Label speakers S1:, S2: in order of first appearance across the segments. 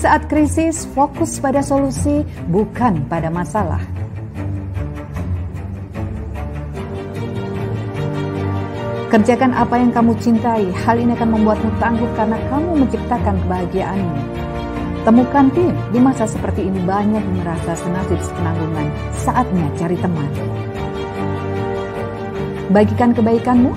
S1: Saat krisis, fokus pada solusi, bukan pada masalah. Kerjakan apa yang kamu cintai, hal ini akan membuatmu tangguh karena kamu menciptakan kebahagiaanmu. Temukan tim, di masa seperti ini banyak yang merasa senasib sepenanggungan, saatnya cari teman. Bagikan kebaikanmu,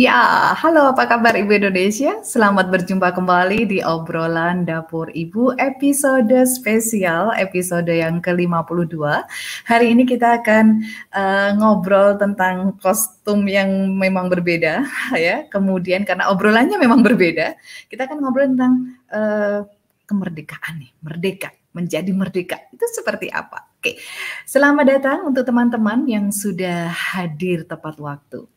S1: Ya, halo apa kabar Ibu Indonesia? Selamat berjumpa kembali di obrolan Dapur Ibu episode spesial, episode yang ke-52. Hari ini kita akan uh, ngobrol tentang kostum yang memang berbeda ya. Kemudian karena obrolannya memang berbeda, kita akan ngobrol tentang uh, kemerdekaan nih, merdeka, menjadi merdeka. Itu seperti apa? Oke. Selamat datang untuk teman-teman yang sudah hadir tepat waktu.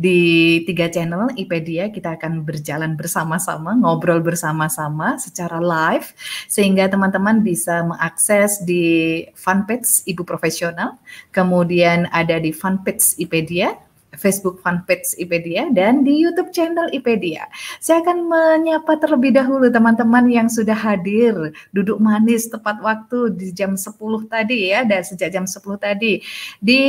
S1: Di tiga channel IPedia kita akan berjalan bersama-sama, ngobrol bersama-sama secara live sehingga teman-teman bisa mengakses di fanpage Ibu Profesional, kemudian ada di fanpage IPedia, Facebook fanpage IPedia dan di YouTube channel IPedia. Saya akan menyapa terlebih dahulu teman-teman yang sudah hadir duduk manis tepat waktu di jam 10 tadi ya dan sejak jam 10 tadi. Di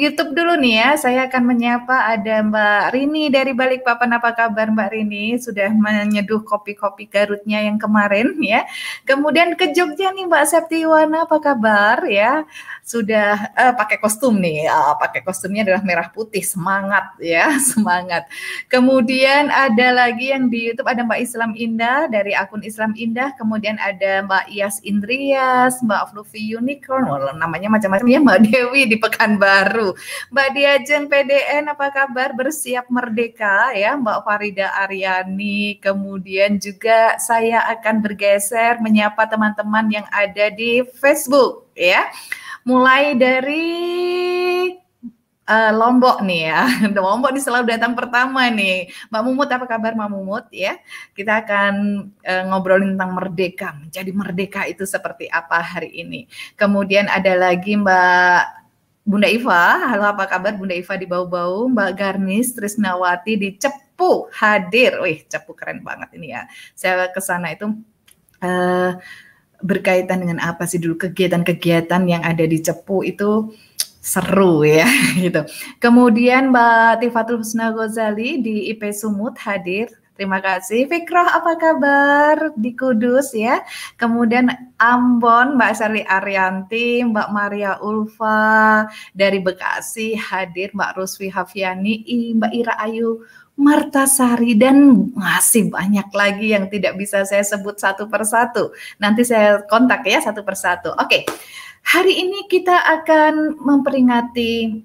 S1: YouTube dulu nih ya, saya akan menyapa ada Mbak Rini dari Balikpapan. Apa kabar Mbak Rini? Sudah menyeduh kopi-kopi Garutnya yang kemarin ya. Kemudian ke Jogja nih Mbak Septiwana, apa kabar ya? Sudah uh, pakai kostum nih. Uh, pakai kostumnya adalah merah putih. Semangat ya. Semangat. Kemudian ada lagi yang di YouTube ada Mbak Islam Indah dari akun Islam Indah. Kemudian ada Mbak Iyas Indrias Mbak Fluffy Unicorn. Oh, namanya macam-macam ya Mbak Dewi di Pekanbaru. Mbak Diajeng PDN apa kabar? Bersiap merdeka ya Mbak Farida Aryani. Kemudian juga saya akan bergeser menyapa teman-teman yang ada di Facebook ya mulai dari uh, Lombok nih ya. Lombok nih selalu datang pertama nih. Mbak Mumut apa kabar Mbak Mumut ya? Kita akan uh, ngobrolin tentang merdeka. Menjadi merdeka itu seperti apa hari ini. Kemudian ada lagi Mbak Bunda Iva, halo apa kabar Bunda Iva di bau-bau, Mbak Garnis Trisnawati di Cepu hadir. Wih, Cepu keren banget ini ya. Saya ke sana itu uh, berkaitan dengan apa sih dulu kegiatan-kegiatan yang ada di Cepu itu seru ya gitu. Kemudian Mbak Tifatul Husna Ghazali di IP Sumut hadir. Terima kasih. Fikroh apa kabar di Kudus ya. Kemudian Ambon Mbak Sari Arianti, Mbak Maria Ulfa dari Bekasi hadir, Mbak Ruswi Hafiani, Mbak Ira Ayu Martasari dan masih banyak lagi yang tidak bisa saya sebut satu persatu. Nanti saya kontak ya satu persatu. Oke. Hari ini kita akan memperingati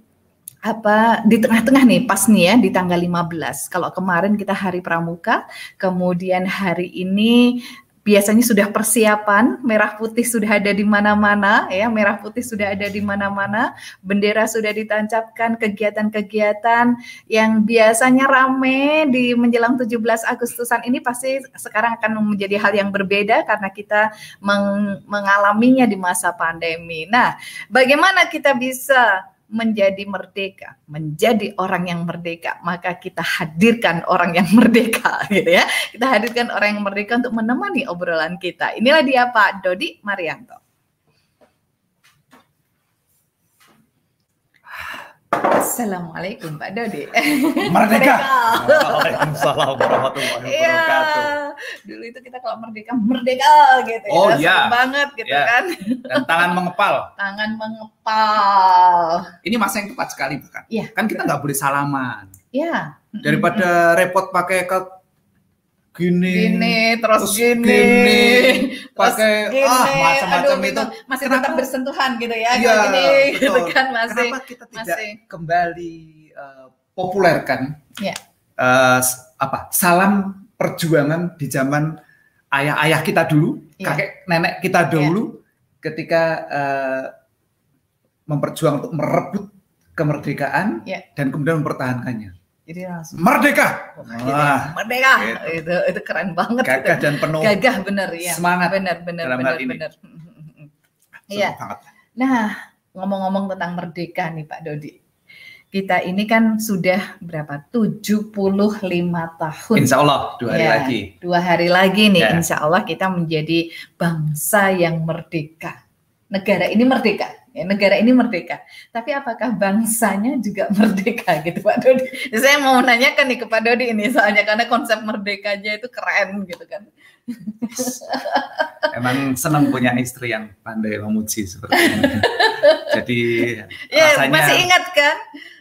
S1: apa di tengah-tengah nih pas nih ya di tanggal 15. Kalau kemarin kita hari pramuka, kemudian hari ini biasanya sudah persiapan, merah putih sudah ada di mana-mana ya, merah putih sudah ada di mana-mana, bendera sudah ditancapkan, kegiatan-kegiatan yang biasanya rame di menjelang 17 Agustusan ini pasti sekarang akan menjadi hal yang berbeda karena kita meng mengalaminya di masa pandemi. Nah, bagaimana kita bisa menjadi merdeka, menjadi orang yang merdeka, maka kita hadirkan orang yang merdeka gitu ya. Kita hadirkan orang yang merdeka untuk menemani obrolan kita. Inilah dia Pak Dodi Marianto. Assalamualaikum Pak Dodi.
S2: Merdeka. Waalaikumsalam warahmatullahi
S1: iya. wabarakatuh. Ya, dulu itu kita kalau merdeka merdeka gitu
S2: oh, ya.
S1: iya. banget gitu ya. kan.
S2: Dan tangan mengepal.
S1: Tangan mengepal.
S2: Ini masa yang tepat sekali bukan?
S1: Iya.
S2: Kan kita nggak boleh salaman.
S1: Iya.
S2: Daripada repot pakai ke gini,
S1: gini terus, terus gini,
S2: gini pakai ah macam-macam itu
S1: masih Kenapa? tetap bersentuhan gitu ya,
S2: ya
S1: gini gitu kan masih
S2: Kenapa kita tidak
S1: masih.
S2: kembali uh, populerkan
S1: ya.
S2: uh, apa salam perjuangan di zaman ayah-ayah kita dulu ya. kakek nenek kita ya. dulu ya. ketika uh, memperjuang untuk merebut kemerdekaan
S1: Ya.
S2: dan kemudian mempertahankannya.
S1: Jadi langsung
S2: Merdeka.
S1: gitu ya.
S2: Wah,
S1: merdeka.
S2: gitu.
S1: Itu itu keren banget
S2: gagah dan penuh
S1: Gagah bener ya.
S2: semangat
S1: Bener bener
S2: dalam
S1: bener
S2: hal ini.
S1: bener.
S2: Seru
S1: Iya. Nah, ngomong-ngomong tentang merdeka nih Pak Dodi. Kita ini kan sudah berapa? 75 tahun.
S2: Insya Allah dua hari
S1: Ya,
S2: lagi.
S1: Dua hari lagi nih,
S2: Ya.
S1: insya Allah kita menjadi bangsa yang merdeka. Negara ini merdeka, negara ini merdeka. Tapi apakah bangsanya juga merdeka gitu Pak Dodi? Saya mau menanyakan nih ke Pak Dodi ini soalnya karena konsep merdekanya itu keren gitu kan.
S2: Emang senang punya istri yang pandai memuji seperti ini. Jadi
S1: Ya,
S2: rasanya
S1: masih ingat kan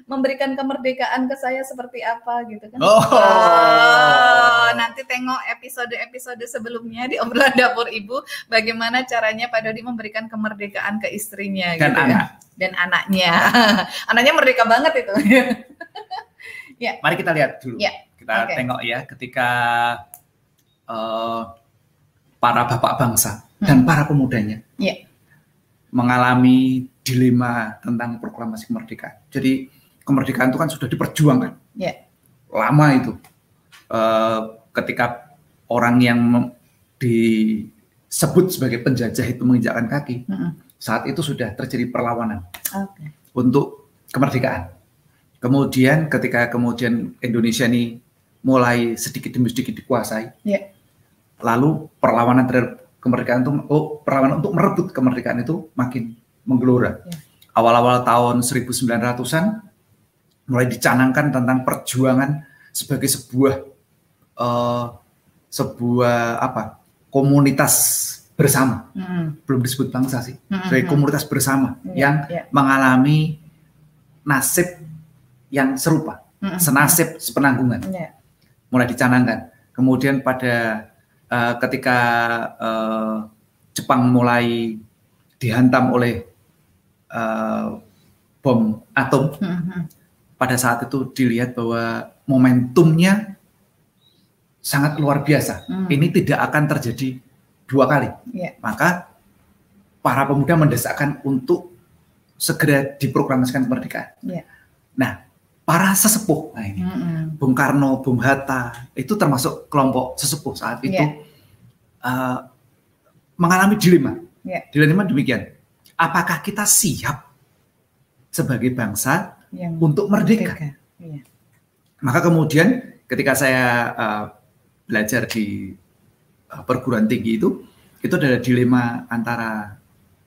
S1: memberikan kemerdekaan ke saya seperti apa gitu kan?
S2: Oh.
S1: Oh, nanti tengok episode-episode sebelumnya di obrolan dapur ibu bagaimana caranya Pak Dodi memberikan kemerdekaan ke istrinya
S2: dan
S1: gitu kan.
S2: anak.
S1: dan anaknya. anaknya merdeka banget itu.
S2: Mari kita lihat dulu.
S1: Ya,
S2: Kita
S1: oke.
S2: tengok ya ketika eh, para bapak bangsa dan para pemudanya
S1: Ya.
S2: mengalami dilema tentang proklamasi kemerdekaan. Jadi kemerdekaan itu kan sudah diperjuangkan
S1: Ya.
S2: lama itu. Eh, ketika orang yang disebut sebagai penjajah itu menginjakkan kaki,
S1: Mm-mm.
S2: saat itu sudah terjadi perlawanan
S1: Oke.
S2: untuk kemerdekaan. Kemudian ketika kemudian Indonesia ini mulai sedikit demi sedikit dikuasai,
S1: Ya.
S2: lalu perlawanan terhadap kemerdekaan itu, oh perlawanan untuk merebut kemerdekaan itu makin menggelora.
S1: Ya.
S2: Awal-awal tahun 1900-an mulai dicanangkan tentang perjuangan sebagai sebuah eh, sebuah apa komunitas bersama,
S1: Mm-mm.
S2: belum disebut bangsa sih,
S1: Mm-mm.
S2: sebagai komunitas bersama
S1: Ya,
S2: yang
S1: ya.
S2: mengalami nasib yang serupa,
S1: Mm-mm.
S2: senasib, sepenanggungan,
S1: Ya.
S2: mulai dicanangkan. Kemudian pada eh, ketika eh, Jepang mulai dihantam oleh eh, bom atom,
S1: Mm-mm.
S2: Pada saat itu dilihat bahwa momentumnya sangat luar biasa.
S1: Mm.
S2: Ini tidak akan terjadi dua kali.
S1: Ya.
S2: Maka para pemuda mendesakkan untuk segera diproklamasikan kemerdekaan.
S1: Ya.
S2: Nah, para sesepuh, nah ini
S1: Mm-mm.
S2: Bung Karno, Bung Hatta, itu termasuk kelompok sesepuh saat itu
S1: Ya.
S2: eh, mengalami dilema.
S1: Ya.
S2: Dilema demikian, apakah kita siap sebagai bangsa
S1: Yang
S2: untuk merdeka?
S1: merdeka. Iya.
S2: Maka kemudian ketika saya eh, belajar di eh, perguruan tinggi itu, itu adalah dilema antara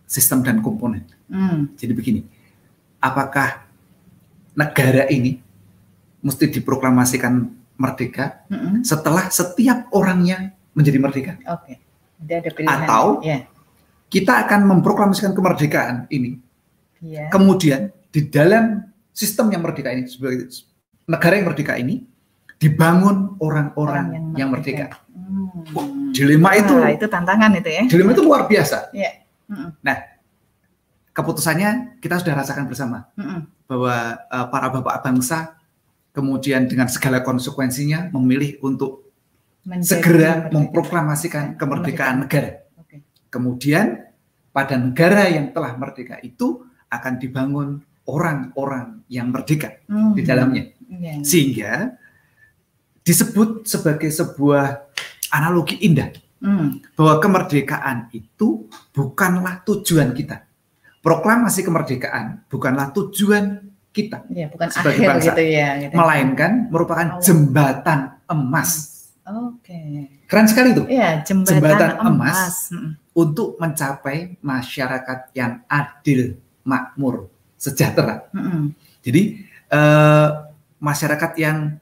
S2: sistem dan komponen.
S1: Mm.
S2: Jadi begini, apakah negara ini mesti diproklamasikan merdeka
S1: Mm-mm.
S2: setelah setiap orangnya menjadi merdeka?
S1: Oke. Jadi ada pilihan.
S2: Atau-
S1: ya.
S2: Kita akan memproklamasikan kemerdekaan ini,
S1: Iya.
S2: kemudian di dalam sistem yang merdeka ini, sebagai negara yang merdeka ini, dibangun orang-orang yang, merdeka.
S1: Hmm.
S2: Dilema itu,
S1: Wah, itu tantangan itu ya.
S2: dilema itu luar biasa.
S1: Iya. Mm-mm.
S2: Keputusannya kita sudah rasakan bersama.
S1: Mm-mm.
S2: bahwa eh, para bapak bangsa kemudian dengan segala konsekuensinya memilih untuk
S1: Menjadi
S2: segera
S1: merdeka.
S2: memproklamasikan kemerdekaan negara.
S1: Oke.
S2: Kemudian pada negara yang telah merdeka itu akan dibangun orang-orang yang merdeka
S1: Hmm.
S2: di dalamnya.
S1: Iya.
S2: Sehingga disebut sebagai sebuah analogi indah
S1: Hmm.
S2: bahwa kemerdekaan itu bukanlah tujuan kita. Proklamasi kemerdekaan bukanlah tujuan kita.
S1: Iya, bukan
S2: Sebagai
S1: akhir
S2: bangsa.
S1: gitu ya. Gitu.
S2: melainkan merupakan
S1: Awal.
S2: jembatan emas.
S1: Oke.
S2: Keren sekali tuh
S1: Iya, jembatan,
S2: Jembatan
S1: emas.
S2: emas.
S1: Mm-mm.
S2: untuk mencapai masyarakat yang adil, makmur, sejahtera.
S1: Mm-mm.
S2: Jadi eh, masyarakat yang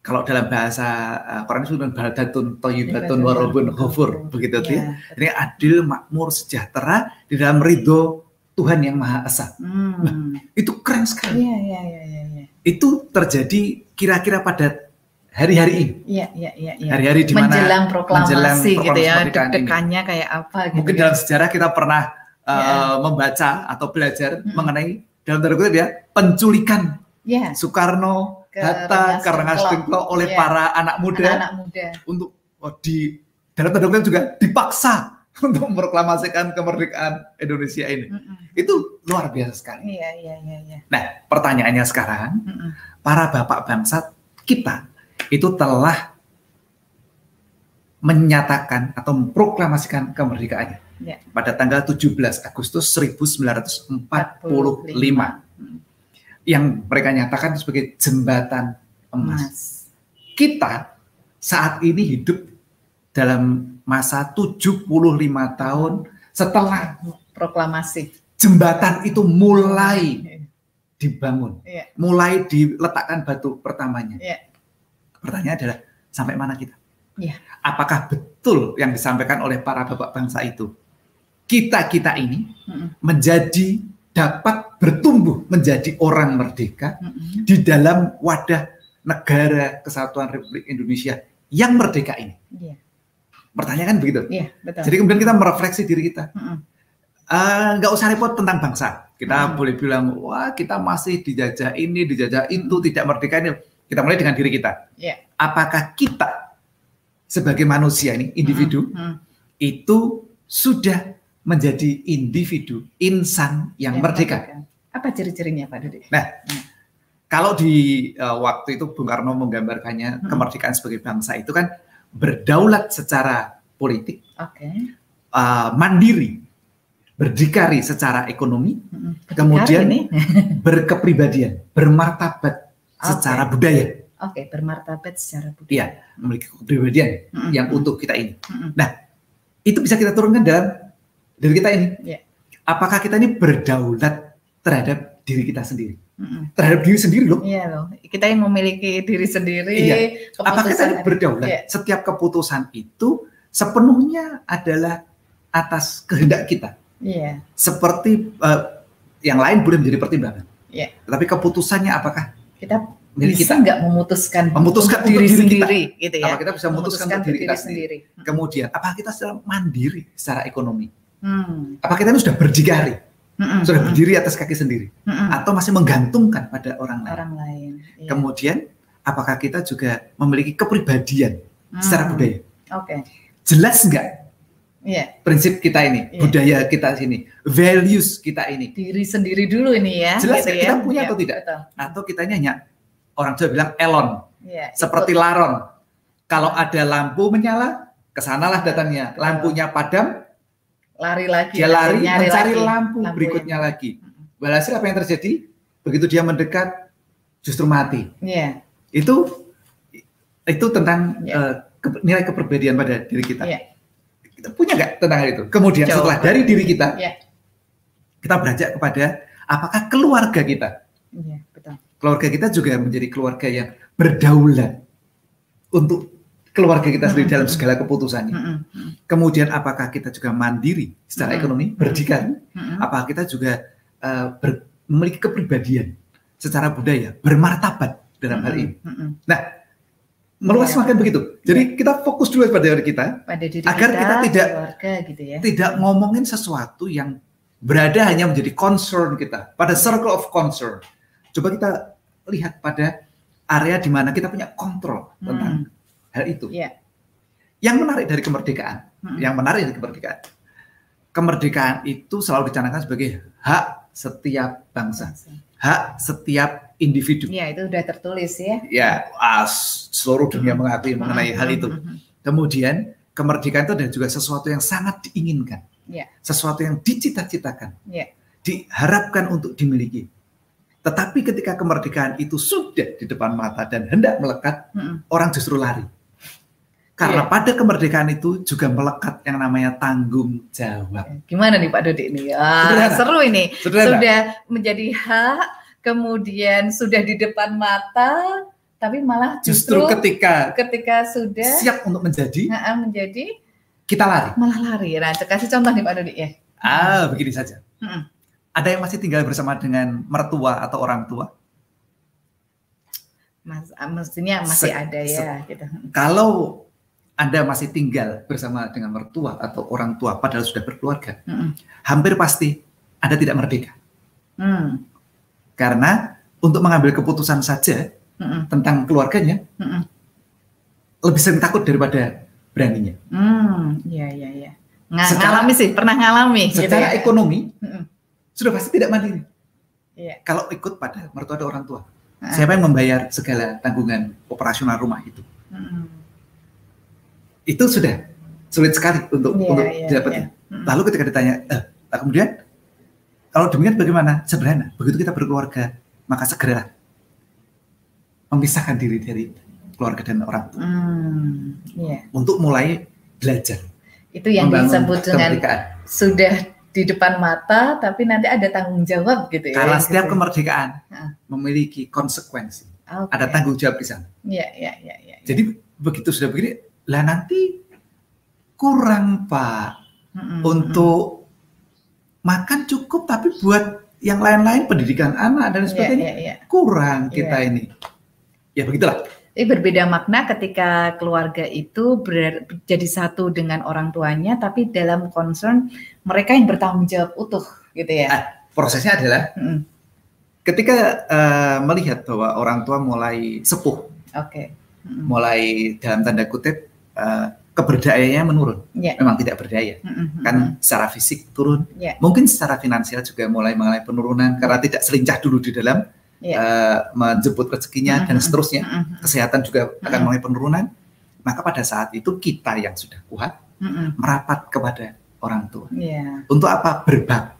S2: kalau dalam bahasa eh, Quran itu baldatun thayyibatun warabun ghafur begitu tuh ya.
S1: Iya.
S2: Jadi adil, makmur, sejahtera di dalam ridho Tuhan yang Maha Esa.
S1: Hmm.
S2: Itu keren sekali.
S1: Iya, iya, iya, iya, iya.
S2: Itu terjadi kira-kira pada hari-hari ini.
S1: Iya, iya, iya, iya.
S2: Hari-hari di mana
S1: menjelang proklamasi
S2: menjelang
S1: gitu
S2: proklamasi
S1: ya,
S2: kemerdekaan ini.
S1: deg-degannya kayak apa gitu.
S2: mungkin
S1: ya.
S2: dalam sejarah kita pernah uh,
S1: Ya.
S2: membaca atau belajar
S1: Mm-mm.
S2: mengenai dalam tanda kutip ya penculikan
S1: Iya,
S2: Soekarno,
S1: Ke
S2: Hatta.
S1: Dengklok
S2: oleh
S1: Ya.
S2: para anak muda
S1: anak-anak muda.
S2: untuk oh, di dalam tanda kutip juga dipaksa untuk memproklamasikan kemerdekaan Indonesia ini.
S1: Mm-mm.
S2: Itu luar biasa sekali.
S1: Iya, iya, iya, iya.
S2: Nah, pertanyaannya sekarang,
S1: Mm-mm.
S2: para bapak bangsa kita itu telah menyatakan atau memproklamasikan kemerdekaannya
S1: Ya.
S2: pada tanggal 17 Agustus 1945
S1: Mm.
S2: yang mereka nyatakan sebagai jembatan emas.
S1: Mas.
S2: Kita saat ini hidup dalam masa 75 tahun setelah
S1: Proklamasi.
S2: jembatan itu mulai dibangun,
S1: Iya,
S2: mulai diletakkan batu pertamanya.
S1: iya.
S2: Pertanyaan adalah sampai mana kita?
S1: Iya.
S2: Apakah betul yang disampaikan oleh para bapak bangsa itu? Kita-kita ini menjadi dapat bertumbuh menjadi orang merdeka di dalam wadah negara kesatuan Republik Indonesia yang merdeka ini.
S1: Iya,
S2: Pertanyaan kan begitu.
S1: iya, betul.
S2: Jadi kemudian kita merefleksi diri kita. Eh, nggak usah repot tentang bangsa. Kita
S1: Hmm.
S2: boleh bilang, wah kita masih dijajah ini, dijajah itu, tidak merdeka ini. Kita mulai dengan diri kita.
S1: Iya.
S2: Apakah kita sebagai manusia ini, individu,
S1: Mm-mm.
S2: itu sudah menjadi individu, insan yang
S1: Yang
S2: merdeka?
S1: Apa ciri-cirinya Pak Dudi?
S2: Kalau di eh, waktu itu Bung Karno menggambarkannya
S1: Hmm.
S2: kemerdekaan sebagai bangsa itu kan berdaulat secara politik,
S1: Oke.
S2: eh, mandiri, berdikari secara ekonomi,
S1: Mm-mm.
S2: Kemudian-
S1: Ini.
S2: berkepribadian, bermartabat secara budaya.
S1: Oke, bermartabat secara budaya.
S2: Iya, memiliki kepribadian
S1: Mm-mm.
S2: yang utuh kita ini.
S1: Mm-mm.
S2: Itu bisa kita turunkan dalam diri kita ini.
S1: Iya.
S2: Apakah kita ini berdaulat terhadap diri kita sendiri?
S1: Mm-mm.
S2: Terhadap diri sendiri loh.
S1: Iya loh, kita yang memiliki diri sendiri.
S2: Iya. Apakah kita ini berdaulat?
S1: Iya.
S2: Setiap keputusan itu sepenuhnya adalah atas kehendak kita.
S1: Iya,
S2: Seperti eh, yang lain boleh menjadi pertimbangan.
S1: Iya.
S2: Tetapi keputusannya apakah
S1: kita
S2: milik
S1: bisa
S2: kita?
S1: nggak memutuskan,
S2: Memutuskan
S1: diri,
S2: diri kita.
S1: sendiri, gitu ya?
S2: Apa kita bisa memutuskan untuk diri kita sendiri? Kemudian, apakah kita sudah mandiri secara ekonomi?
S1: Hmm.
S2: Apa kita ini sudah berdikari,
S1: Mm-mm.
S2: sudah berdiri atas kaki sendiri,
S1: Mm-mm.
S2: atau masih menggantungkan pada orang lain?
S1: orang lain. Iya.
S2: Kemudian, apakah kita juga memiliki kepribadian
S1: Hmm.
S2: secara budaya?
S1: Oke,
S2: Jelas nggak
S1: iya.
S2: prinsip kita ini,
S1: Iya.
S2: budaya kita sini, values kita ini?
S1: Diri sendiri dulu ini ya.
S2: Jelas
S1: gitu
S2: nggak kita
S1: ya.
S2: punya
S1: Iya,
S2: atau tidak?
S1: Betul.
S2: Atau kita ini hanya orang Jawa bilang elon,
S1: Iya,
S2: seperti
S1: ikut.
S2: laron. Kalau ada lampu menyala, ke sanalah
S1: datangnya.
S2: Lampunya padam,
S1: lari lagi.
S2: dia lari mencari
S1: lagi.
S2: lampu,
S1: Lampu
S2: berikutnya
S1: yang-
S2: lagi. Walhasil apa yang terjadi? Begitu dia mendekat, justru mati.
S1: Iya,
S2: Itu itu tentang
S1: Ya.
S2: eh, ke- nilai kepribadian pada diri kita.
S1: Iya.
S2: Kita punya nggak tentang hal itu? Kemudian
S1: Jauh.
S2: setelah dari diri kita,
S1: Iya.
S2: kita beranjak kepada apakah keluarga kita?
S1: iya, betul.
S2: Keluarga kita juga menjadi keluarga yang berdaulat untuk keluarga kita sendiri
S1: Mm-mm.
S2: dalam segala keputusannya.
S1: Mm-mm. Mm-mm.
S2: Kemudian apakah kita juga mandiri secara
S1: Mm-mm.
S2: ekonomi, berdikari?
S1: Mm-mm.
S2: Apakah kita juga eh, ber- memiliki kepribadian secara budaya, bermartabat dalam hal ini?
S1: Mm-mm.
S2: Meluas
S1: Iya.
S2: semakin begitu. Jadi kita fokus dulu pada diri kita,
S1: Pada diri
S2: Agar kita tidak-
S1: keluarga gitu ya.
S2: tidak ngomongin sesuatu yang berada hanya menjadi concern kita, pada circle of concern. Coba kita lihat pada area di mana kita punya kontrol tentang hal itu.
S1: Iya.
S2: Yang menarik dari kemerdekaan,
S1: Mm-mm.
S2: yang menarik dari kemerdekaan, kemerdekaan itu selalu dicanangkan sebagai hak setiap bangsa, hak setiap individu.
S1: Iya, itu udah tertulis ya.
S2: Ya, as- seluruh dunia mengakui mengenai hal itu.
S1: Mm-mm.
S2: Kemudian kemerdekaan itu adalah juga sesuatu yang sangat diinginkan,
S1: Iya.
S2: sesuatu yang dicita-citakan,
S1: Iya.
S2: diharapkan untuk dimiliki. Tetapi ketika kemerdekaan itu sudah di depan mata dan hendak melekat,
S1: Mm-mm.
S2: orang justru lari. Karena
S1: Iya.
S2: pada kemerdekaan itu juga melekat yang namanya tanggung jawab.
S1: Gimana nih Pak Dodi ini? Ah,
S2: Sederhana.
S1: seru ini.
S2: Sederhana.
S1: Sudah menjadi hak, kemudian sudah di depan mata, tapi malah
S2: Justru
S1: justru,
S2: ketika
S1: ketika sudah
S2: siap untuk menjadi,
S1: menjadi
S2: kita lari.
S1: malah lari. Nah, kasih contoh nih Pak Dodi ya.
S2: Ah, begini saja. Ada yang masih tinggal bersama dengan mertua atau orang tua?
S1: Mas, ah, mestinya masih
S2: Se-
S1: ada ya gitu.
S2: Kalau Anda masih tinggal bersama dengan mertua atau orang tua padahal sudah berkeluarga,
S1: Mm-mm.
S2: hampir pasti Anda tidak merdeka.
S1: Hmm.
S2: Karena untuk mengambil keputusan saja
S1: Mm-mm.
S2: tentang keluarganya,
S1: Mm-mm.
S2: lebih sering takut daripada beraninya.
S1: Hmm, iya iya iya. Nga,
S2: Secara-
S1: ngalami sih, pernah ngalami. gitu
S2: secara
S1: ya.
S2: ekonomi
S1: Mm-mm.
S2: sudah pasti tidak mandiri.
S1: Iya.
S2: Kalau ikut pada mertua ada orang tua,
S1: Ah.
S2: siapa yang membayar segala tanggungan operasional rumah itu?
S1: Mm-mm.
S2: Itu sudah sulit sekali untuk
S1: Iya,
S2: untuk
S1: iya,
S2: didapatkan.
S1: iya. Mm-mm.
S2: Lalu ketika ditanya, eh, lah kemudian kalau demikian bagaimana? Sederhana. Begitu kita berkeluarga, maka segera memisahkan diri dari keluarga dan orang tua
S1: Hmm, iya.
S2: untuk mulai belajar
S1: Itu yang disebut dengan
S2: kemerdekaan.
S1: sudah di depan mata, tapi nanti ada tanggung jawab gitu ya.
S2: Karena
S1: gitu.
S2: setiap kemerdekaan
S1: Ah.
S2: memiliki konsekuensi,
S1: Oke.
S2: ada tanggung jawab di sana.
S1: Iya, iya, iya, iya.
S2: Jadi begitu sudah begini, lah nanti kurang pak
S1: Mm-mm,
S2: untuk makan cukup, tapi buat yang lain-lain pendidikan anak dan.
S1: Iya,
S2: sebagainya
S1: iya, iya.
S2: kurang kita ini. Ya begitulah.
S1: Jadi berbeda makna ketika keluarga itu ber- jadi satu dengan orang tuanya, tapi dalam concern mereka yang bertanggung jawab utuh, gitu ya.
S2: Ah. Prosesnya adalah
S1: Mm-mm.
S2: ketika eh, melihat bahwa orang tua mulai sepuh,
S1: Oke. Mm-mm.
S2: mulai dalam tanda kutip eh, keberdayaannya menurun,
S1: Iya.
S2: memang tidak berdaya.
S1: Mm-mm,
S2: Kan secara fisik turun,
S1: Iya.
S2: mungkin secara finansial juga mulai mengalami penurunan karena tidak selincah dulu di dalam
S1: Iya.
S2: eh, menjemput rezekinya dan
S1: Mm-mm.
S2: seterusnya.
S1: Mm-mm,
S2: Kesehatan juga akan mulai penurunan. Maka pada saat itu kita yang sudah kuat
S1: mm-mm.
S2: merapat kepada orang tua.
S1: Iya.
S2: Untuk apa? Berbakti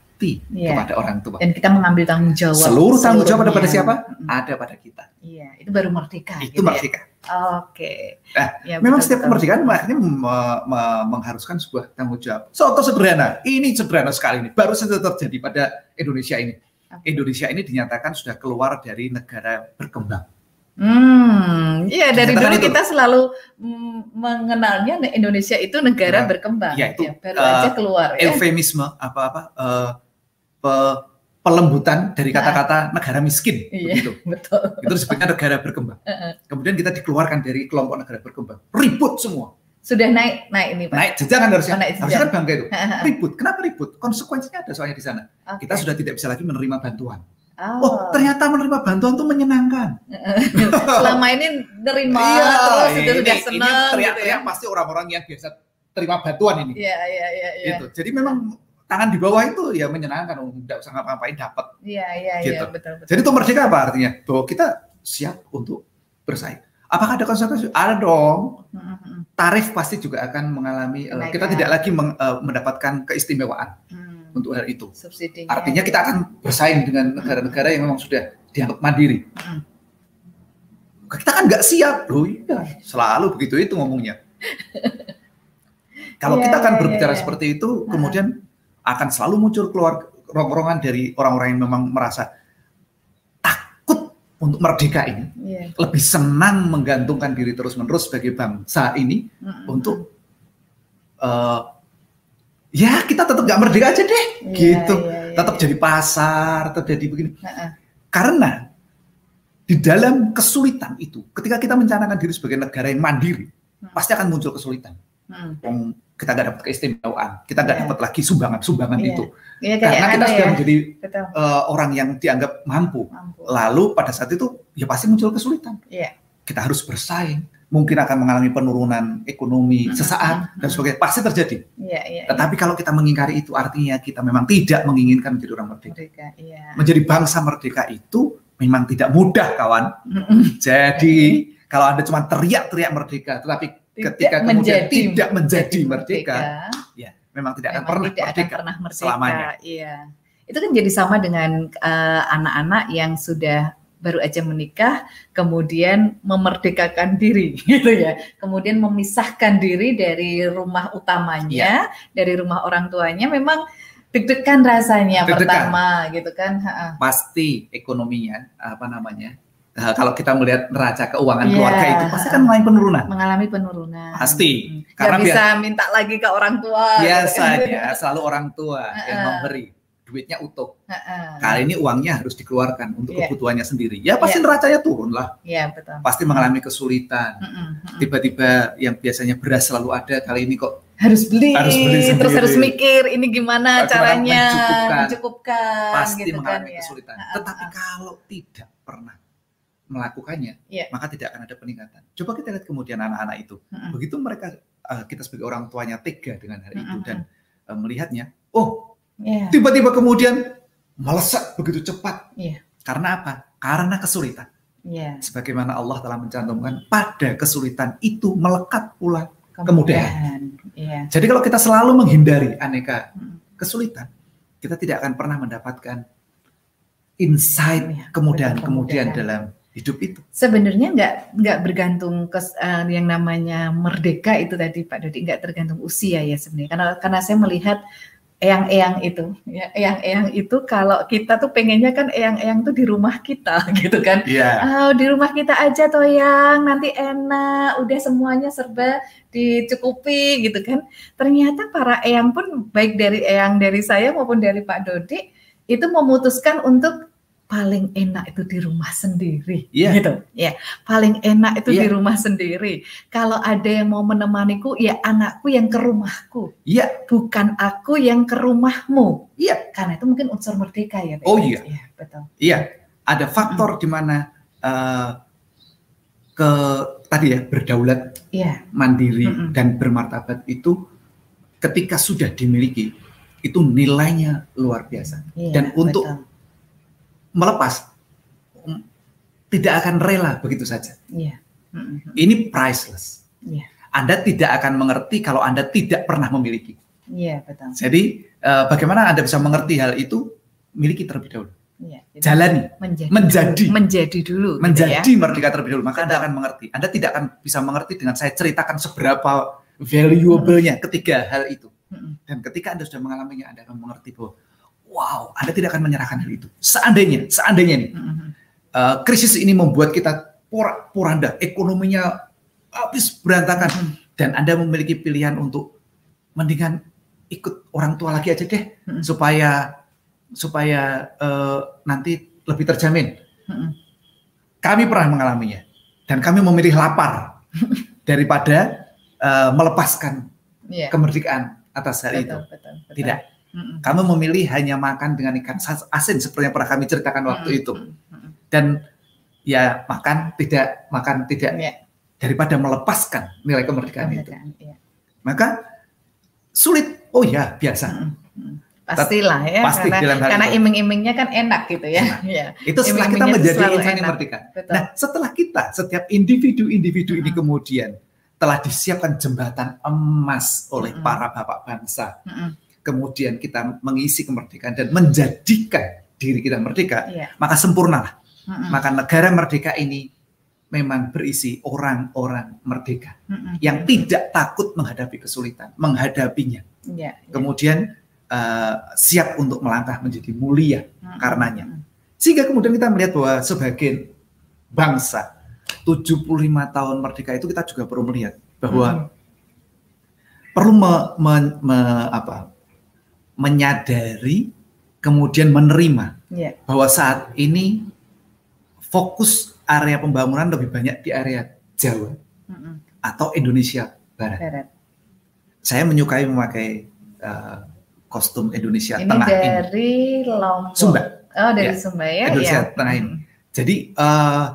S1: Iya.
S2: kepada orang tua.
S1: Dan kita mengambil tanggung jawab.
S2: Seluruh tanggung jawab ada pada siapa?
S1: Mm-mm.
S2: Ada pada kita.
S1: Iya, itu baru merdeka.
S2: Itu
S1: gitu ya.
S2: merdeka.
S1: Oke.
S2: Nah,
S1: Ya,
S2: Memang
S1: betul,
S2: setiap
S1: betul.
S2: kemerdekaan akhirnya me- me- mengharuskan sebuah tanggung jawab. Contoh sederhana, ini sederhana sekali ini, baru saja terjadi pada Indonesia ini.
S1: Oke.
S2: Indonesia ini dinyatakan sudah keluar dari negara berkembang.
S1: Hmm, iya dari dulu
S2: itu.
S1: kita selalu mengenalnya Indonesia itu negara
S2: Nah,
S1: berkembang.
S2: ya, itu,
S1: baru
S2: eh,
S1: aja keluar ya.
S2: Eufemisme apa-apa eh, pe- pelembutan dari kata-kata negara miskin
S1: Iya.
S2: begitu.
S1: Betul.
S2: Itu disebutnya negara berkembang.
S1: Heeh.
S2: Kemudian kita dikeluarkan dari kelompok negara berkembang. Ribut semua.
S1: Sudah naik naik ini Pak.
S2: Naik jenjang kan harusnya.
S1: Oh, naik
S2: harusnya kan bangga itu. Ribut. Kenapa ribut? Konsekuensinya ada soalnya di sana.
S1: Oke.
S2: Kita sudah tidak bisa lagi menerima bantuan.
S1: Oh,
S2: Oh, ternyata menerima bantuan itu menyenangkan.
S1: selama ini nerima
S2: Iya,
S1: terus
S2: ini-
S1: sudah
S2: ini
S1: senang gitu ya.
S2: teriak-teriak pasti orang-orang yang biasa terima bantuan ini.
S1: Iya, iya, iya, iya.
S2: Gitu. Jadi memang tangan di bawah itu ya menyenangkan, oh, tidak usah ngapa-ngapain dapat.
S1: Iya, iya, iya,
S2: Gitu.
S1: betul, betul.
S2: Jadi itu merdeka apa artinya? Bahwa kita siap untuk bersaing. Apakah ada konsekuensi? Ada dong.
S1: Mm, mm, mm.
S2: Tarif pasti juga akan mengalami. eh, kita tidak lagi meng- eh, mendapatkan keistimewaan
S1: Hmm,
S2: untuk hal itu.
S1: subsidinya.
S2: Artinya kita akan bersaing dengan negara-negara yang memang sudah dianggap mandiri.
S1: Mm.
S2: Kita kan nggak siap, loh iya. Selalu begitu itu ngomongnya. Kalau
S1: Iya,
S2: kita akan
S1: iya,
S2: berbicara
S1: iya.
S2: seperti itu, kemudian akan selalu muncul keluar rongrongan dari orang-orang yang memang merasa takut untuk merdeka ini,
S1: Iya.
S2: lebih senang menggantungkan diri terus-menerus sebagai bangsa ini
S1: Mm, mm,
S2: untuk eh, ya kita tetap nggak merdeka aja deh,
S1: Iya,
S2: gitu.
S1: iya, iya,
S2: Tetap
S1: iya.
S2: jadi pasar, tetap jadi begini.
S1: Heeh.
S2: Karena di dalam kesulitan itu, ketika kita mencanangkan diri sebagai negara yang mandiri,
S1: Hmm.
S2: pasti akan muncul kesulitan.
S1: Mm.
S2: Kita nggak dapat keistimewaan, kita nggak
S1: Iya.
S2: dapat lagi sumbangan-sumbangan
S1: Iya.
S2: itu,
S1: Iya, kayak
S2: karena kita sudah
S1: ya.
S2: menjadi
S1: Betul.
S2: eh, orang yang dianggap mampu.
S1: Mampu.
S2: Lalu pada saat itu ya pasti muncul kesulitan.
S1: Iya.
S2: Kita harus bersaing, mungkin akan mengalami penurunan ekonomi
S1: Hmm.
S2: sesaat dan sebagainya, pasti terjadi.
S1: Iya, iya.
S2: Tetapi kalau kita mengingkari itu artinya kita memang tidak menginginkan menjadi orang merdeka.
S1: Merdeka, iya.
S2: Menjadi bangsa merdeka itu memang tidak mudah kawan.
S1: Mm-mm.
S2: Jadi kalau Anda cuma teriak-teriak merdeka tetapi
S1: Tidak
S2: ketika kemudian
S1: menjadi-
S2: tidak menjadi merdeka,
S1: merdeka,
S2: ya memang tidak akan
S1: memang
S2: pernah
S1: tidak akan
S2: merdeka.
S1: pernah merdeka.
S2: selamanya.
S1: Iya. Itu kan jadi sama dengan eh, anak-anak yang sudah baru aja menikah, kemudian memerdekakan diri, gitu ya. Kemudian memisahkan diri dari rumah utamanya,
S2: Iya.
S1: dari rumah orang tuanya, memang deg-degan rasanya
S2: Deg-degan.
S1: pertama, gitu kan.
S2: Pasti ekonominya apa namanya? Eh, kalau kita melihat neraca keuangan
S1: Iya.
S2: keluarga itu pasti kan mulai penurunan.
S1: Mengalami penurunan.
S2: Pasti.
S1: Hmm.
S2: Karena
S1: bisa minta lagi ke orang tua. gitu kan.
S2: Biasanya selalu orang tua yang
S1: Heeh.
S2: memberi duitnya utuh. Kali ini uangnya harus dikeluarkan untuk
S1: Iya.
S2: kebutuhannya sendiri. Ya pasti
S1: Iya.
S2: neracanya turun lah.
S1: Iya, betul.
S2: Pasti mengalami kesulitan. Tiba-tiba yang biasanya beras selalu ada, kali ini kok
S1: harus beli,
S2: Harus beli
S1: terus harus mikir ini gimana
S2: Bagaimana
S1: caranya
S2: mencukupkan.
S1: mencukupkan,
S2: pasti
S1: gitu kan
S2: mengalami
S1: ya.
S2: kesulitan.
S1: Ah,
S2: Tetapi kalau tidak pernah melakukannya,
S1: Iya.
S2: maka tidak akan ada peningkatan. Coba kita lihat kemudian anak-anak itu.
S1: Mm-mm.
S2: Begitu mereka eh, kita sebagai orang tuanya tega dengan hal itu
S1: Mm-mm.
S2: dan uh, melihatnya, oh
S1: Iya.
S2: tiba-tiba kemudian melesat begitu cepat.
S1: Iya.
S2: Karena apa? Karena kesulitan.
S1: Iya.
S2: Sebagaimana Allah telah mencantumkan pada kesulitan itu melekat pula. Kemudahan.
S1: Iya.
S2: Jadi kalau kita selalu menghindari aneka
S1: Mm.
S2: kesulitan, kita tidak akan pernah mendapatkan insight
S1: Iya,
S2: kemudahan-kemudahan
S1: kemudahan.
S2: dalam hidup itu.
S1: Sebenarnya nggak nggak bergantung ke eh, yang namanya merdeka itu tadi Pak Dodi nggak tergantung usia ya sebenarnya karena karena saya melihat eyang-eyang itu ya eyang-eyang itu kalau kita tuh pengennya kan eyang-eyang tuh di rumah kita gitu kan
S2: Iya.
S1: Oh, di rumah kita aja toh yang nanti enak, udah semuanya serba dicukupi gitu kan. Ternyata para eyang pun baik dari eyang dari saya maupun dari Pak Dodi itu memutuskan untuk paling enak itu di rumah sendiri
S2: Iya.
S1: gitu. Ya, paling enak itu di
S2: Iya.
S1: rumah sendiri. Kalau ada yang mau menemaniku ya anakku yang ke rumahku,
S2: Iya,
S1: bukan aku yang ke rumahmu.
S2: iya,
S1: Karena itu mungkin unsur merdeka ya.
S2: Oh, iya.
S1: Iya, betul.
S2: iya. Ada faktor di mana eh, ke tadi ya berdaulat,
S1: Iya.
S2: mandiri
S1: Mm-mm.
S2: dan bermartabat itu ketika sudah dimiliki itu nilainya luar biasa.
S1: Iya,
S2: Dan untuk
S1: betul.
S2: Melepas tidak akan rela begitu saja.
S1: Mm-mm.
S2: Ini priceless.
S1: Iya.
S2: Anda tidak akan mengerti kalau Anda tidak pernah memiliki.
S1: Iya betul.
S2: Jadi eh, bagaimana Anda bisa mengerti hal itu? Miliki terlebih dahulu.
S1: Jadi
S2: Jalani,
S1: menjadi
S2: menjadi.
S1: dulu, menjadi dulu. gitu
S2: menjadi
S1: ya.
S2: merdeka terlebih dahulu. Maka Anda akan mengerti. Anda tidak akan bisa mengerti dengan saya ceritakan seberapa valuable-nya ketiga hal itu.
S1: Mm-mm.
S2: Dan ketika Anda sudah mengalaminya, Anda akan mengerti bahwa wow, Anda tidak akan menyerahkan hal itu. Seandainya, seandainya nih, eh, krisis ini membuat kita poranda, ekonominya habis berantakan,
S1: Mm-mm.
S2: dan Anda memiliki pilihan untuk mendingan ikut orang tua lagi aja deh,
S1: Mm-mm.
S2: supaya supaya eh, nanti lebih terjamin.
S1: Mm-mm.
S2: Kami pernah mengalaminya, dan kami memilih lapar daripada eh, melepaskan
S1: Iya.
S2: kemerdekaan atas hal itu.
S1: Betul, betul, betul.
S2: Tidak. Kami memilih hanya makan dengan ikan asin seperti yang pernah kami ceritakan waktu
S1: Mm-mm.
S2: itu. Dan ya makan tidak makan tidak
S1: Iya.
S2: daripada melepaskan nilai kemerdekaan itu.
S1: Kemerdekaan, iya.
S2: Maka sulit. Oh ya, biasa.
S1: Mm-mm. Mm. Pastilah ya,
S2: Pasti
S1: karena, karena
S2: itu.
S1: iming-imingnya kan enak gitu ya.
S2: Enak.
S1: Iya.
S2: Itu setelah kita
S1: itu
S2: menjadi insan yang merdeka.
S1: Betul.
S2: Nah, setelah kita, setiap individu-individu ini
S1: Mm.
S2: kemudian telah disiapkan jembatan emas oleh
S1: Mm.
S2: para bapak bangsa.
S1: Mm-mm.
S2: Kemudian kita mengisi kemerdekaan dan menjadikan diri kita merdeka,
S1: Iya.
S2: maka sempurnalah.
S1: Mm-mm.
S2: Maka negara merdeka ini memang berisi orang-orang merdeka
S1: Mm-mm.
S2: yang tidak takut menghadapi kesulitan, menghadapinya.
S1: Iya, iya.
S2: Kemudian eh, siap untuk melangkah menjadi mulia
S1: Mm-mm.
S2: karenanya.
S1: Mm-mm.
S2: Sehingga kemudian kita melihat bahwa sebagai bangsa 75 tahun merdeka itu kita juga perlu melihat bahwa
S1: Mm.
S2: perlu me- me- me- apa, menyadari kemudian menerima
S1: Iya.
S2: bahwa saat ini fokus area pembangunan lebih banyak di area Jawa
S1: Mm-mm.
S2: atau Indonesia Barat.
S1: Barat.
S2: Saya menyukai memakai eh, kostum Indonesia
S1: Ini
S2: Tengah ini.
S1: dari Lombok.
S2: Sumba.
S1: Oh, dari
S2: Ya,
S1: Sumba ya.
S2: Indonesia
S1: iya.
S2: Tengah ini.
S1: Mm.
S2: Jadi eh,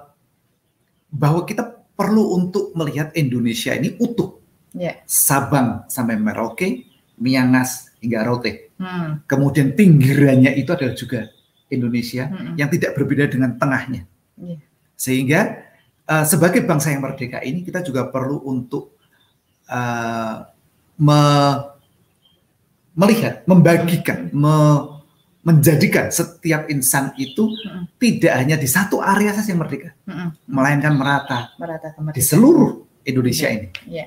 S2: bahwa kita perlu untuk melihat Indonesia ini utuh.
S1: Iya.
S2: Sabang sampai Merauke, Miangas hingga Rote.
S1: Hmm.
S2: Kemudian pinggirannya itu adalah juga Indonesia
S1: Mm-mm.
S2: yang tidak berbeda dengan tengahnya.
S1: Iya.
S2: Sehingga eh, sebagai bangsa yang merdeka ini kita juga perlu untuk eh, me- melihat, membagikan, me- menjadikan setiap insan itu
S1: Mm-mm.
S2: tidak hanya di satu area saja yang merdeka,
S1: Mm-mm.
S2: melainkan merata
S1: Merata
S2: di seluruh Indonesia
S1: Iya.
S2: ini.
S1: Iya.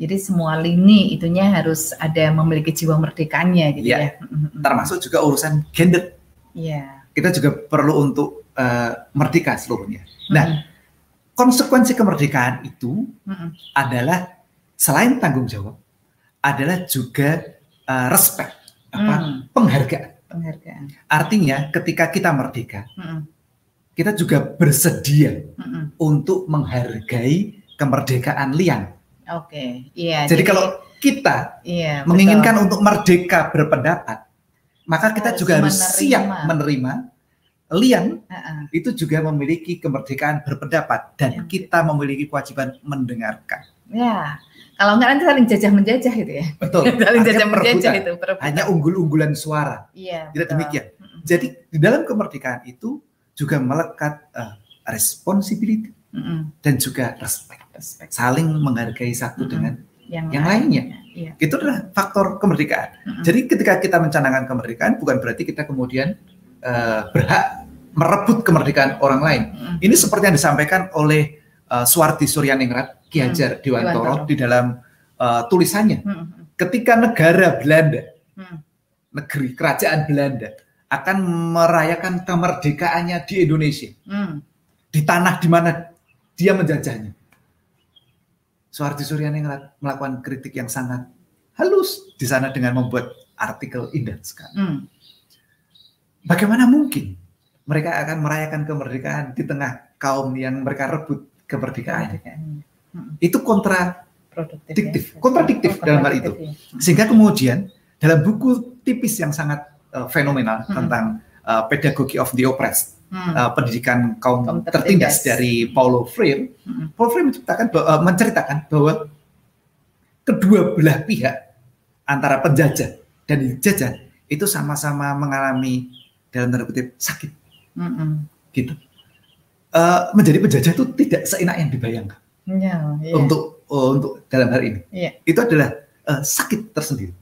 S1: Jadi semua lini itunya harus ada memiliki jiwa merdekanya gitu
S2: Iya.
S1: ya. Mm-mm.
S2: Termasuk juga urusan gender.
S1: Iya.
S2: Kita juga perlu untuk eh, merdeka seluruhnya. Nah,
S1: Mm-mm.
S2: konsekuensi kemerdekaan itu
S1: Mm-mm.
S2: adalah selain tanggung jawab, adalah juga eh, respect, apa
S1: Mm.
S2: penghargaan.
S1: penghargaan.
S2: Artinya, ketika kita merdeka,
S1: Mm-mm.
S2: kita juga bersedia
S1: Mm-mm.
S2: untuk menghargai kemerdekaan liang.
S1: Oke, iya.
S2: Jadi kalau kita
S1: iya,
S2: menginginkan untuk merdeka berpendapat, maka kita
S1: Harus
S2: juga harus
S1: menerima.
S2: siap menerima liang
S1: betul. Ah, ah.
S2: itu juga memiliki kemerdekaan berpendapat dan
S1: Iya.
S2: kita memiliki kewajiban mendengarkan.
S1: Ya. Kalau enggak nanti saling jajah menjajah itu ya.
S2: Betul.
S1: saling jajah menjajah itu. perebutan.
S2: Hanya unggul-unggulan suara.
S1: Iya.
S2: Tidak
S1: betul.
S2: demikian. Jadi di dalam kemerdekaan itu juga melekat eh, responsibility
S1: Mm-mm.
S2: dan juga respect.
S1: Respect.
S2: Saling menghargai satu
S1: Mm-mm.
S2: dengan
S1: Yang,
S2: yang lainnya.
S1: Iya.
S2: Itu adalah faktor kemerdekaan.
S1: Mm-mm.
S2: Jadi ketika kita mencanangkan kemerdekaan bukan berarti kita kemudian eh, berhak merebut kemerdekaan orang lain.
S1: Mm-mm.
S2: Ini seperti yang disampaikan oleh uh, Suwardi Suryaningrat Ki
S1: Hmm,
S2: Hajar Dewantoro
S1: Dewantoro.
S2: di dalam uh, tulisannya.
S1: Mm-mm.
S2: Ketika negara Belanda,
S1: Mm.
S2: negeri kerajaan Belanda akan merayakan kemerdekaannya di Indonesia,
S1: Mm.
S2: di tanah di mana dia menjajahnya. Suwardi Suryaningrat melakukan kritik yang sangat halus di sana dengan membuat artikel indah sekali.
S1: Mm.
S2: Bagaimana mungkin mereka akan merayakan kemerdekaan di tengah kaum yang mereka rebut kemerdekaan?
S1: Mm.
S2: Itu kontra
S1: Produktif.
S2: Diktif,
S1: ya.
S2: kontradiktif
S1: Oh,
S2: dalam hal itu.
S1: kontradiktif, ya.
S2: Sehingga kemudian dalam buku tipis yang sangat uh, fenomenal
S1: Hmm.
S2: tentang uh, Pedagogy of the Oppressed,
S1: Mm.
S2: uh, pendidikan kaum,
S1: Kaum
S2: tertindas.
S1: tertindas.
S2: dari Paulo Freire,
S1: Mm.
S2: Paulo Freire menceritakan, bahwa- uh, menceritakan bahwa kedua belah pihak antara penjajah dan dijajah itu sama-sama mengalami dalam tanda kutip sakit
S1: Mm-mm.
S2: gitu. Uh, menjadi penjajah itu tidak seenak yang dibayangkan
S1: Ya, iya.
S2: untuk uh, untuk dalam hal ini.
S1: Iya.
S2: Itu adalah uh, sakit tersendiri.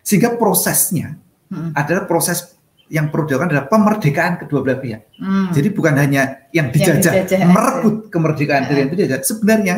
S2: Sehingga prosesnya
S1: Mm-mm.
S2: adalah proses yang perlu dilakukan adalah pemerdekaan kedua belah pihak.
S1: Mm.
S2: Jadi bukan hanya yang dijajah,
S1: dijajah aja.
S2: merebut kemerdekaan dari
S1: Ya.
S2: yang penjajah. Sebenarnya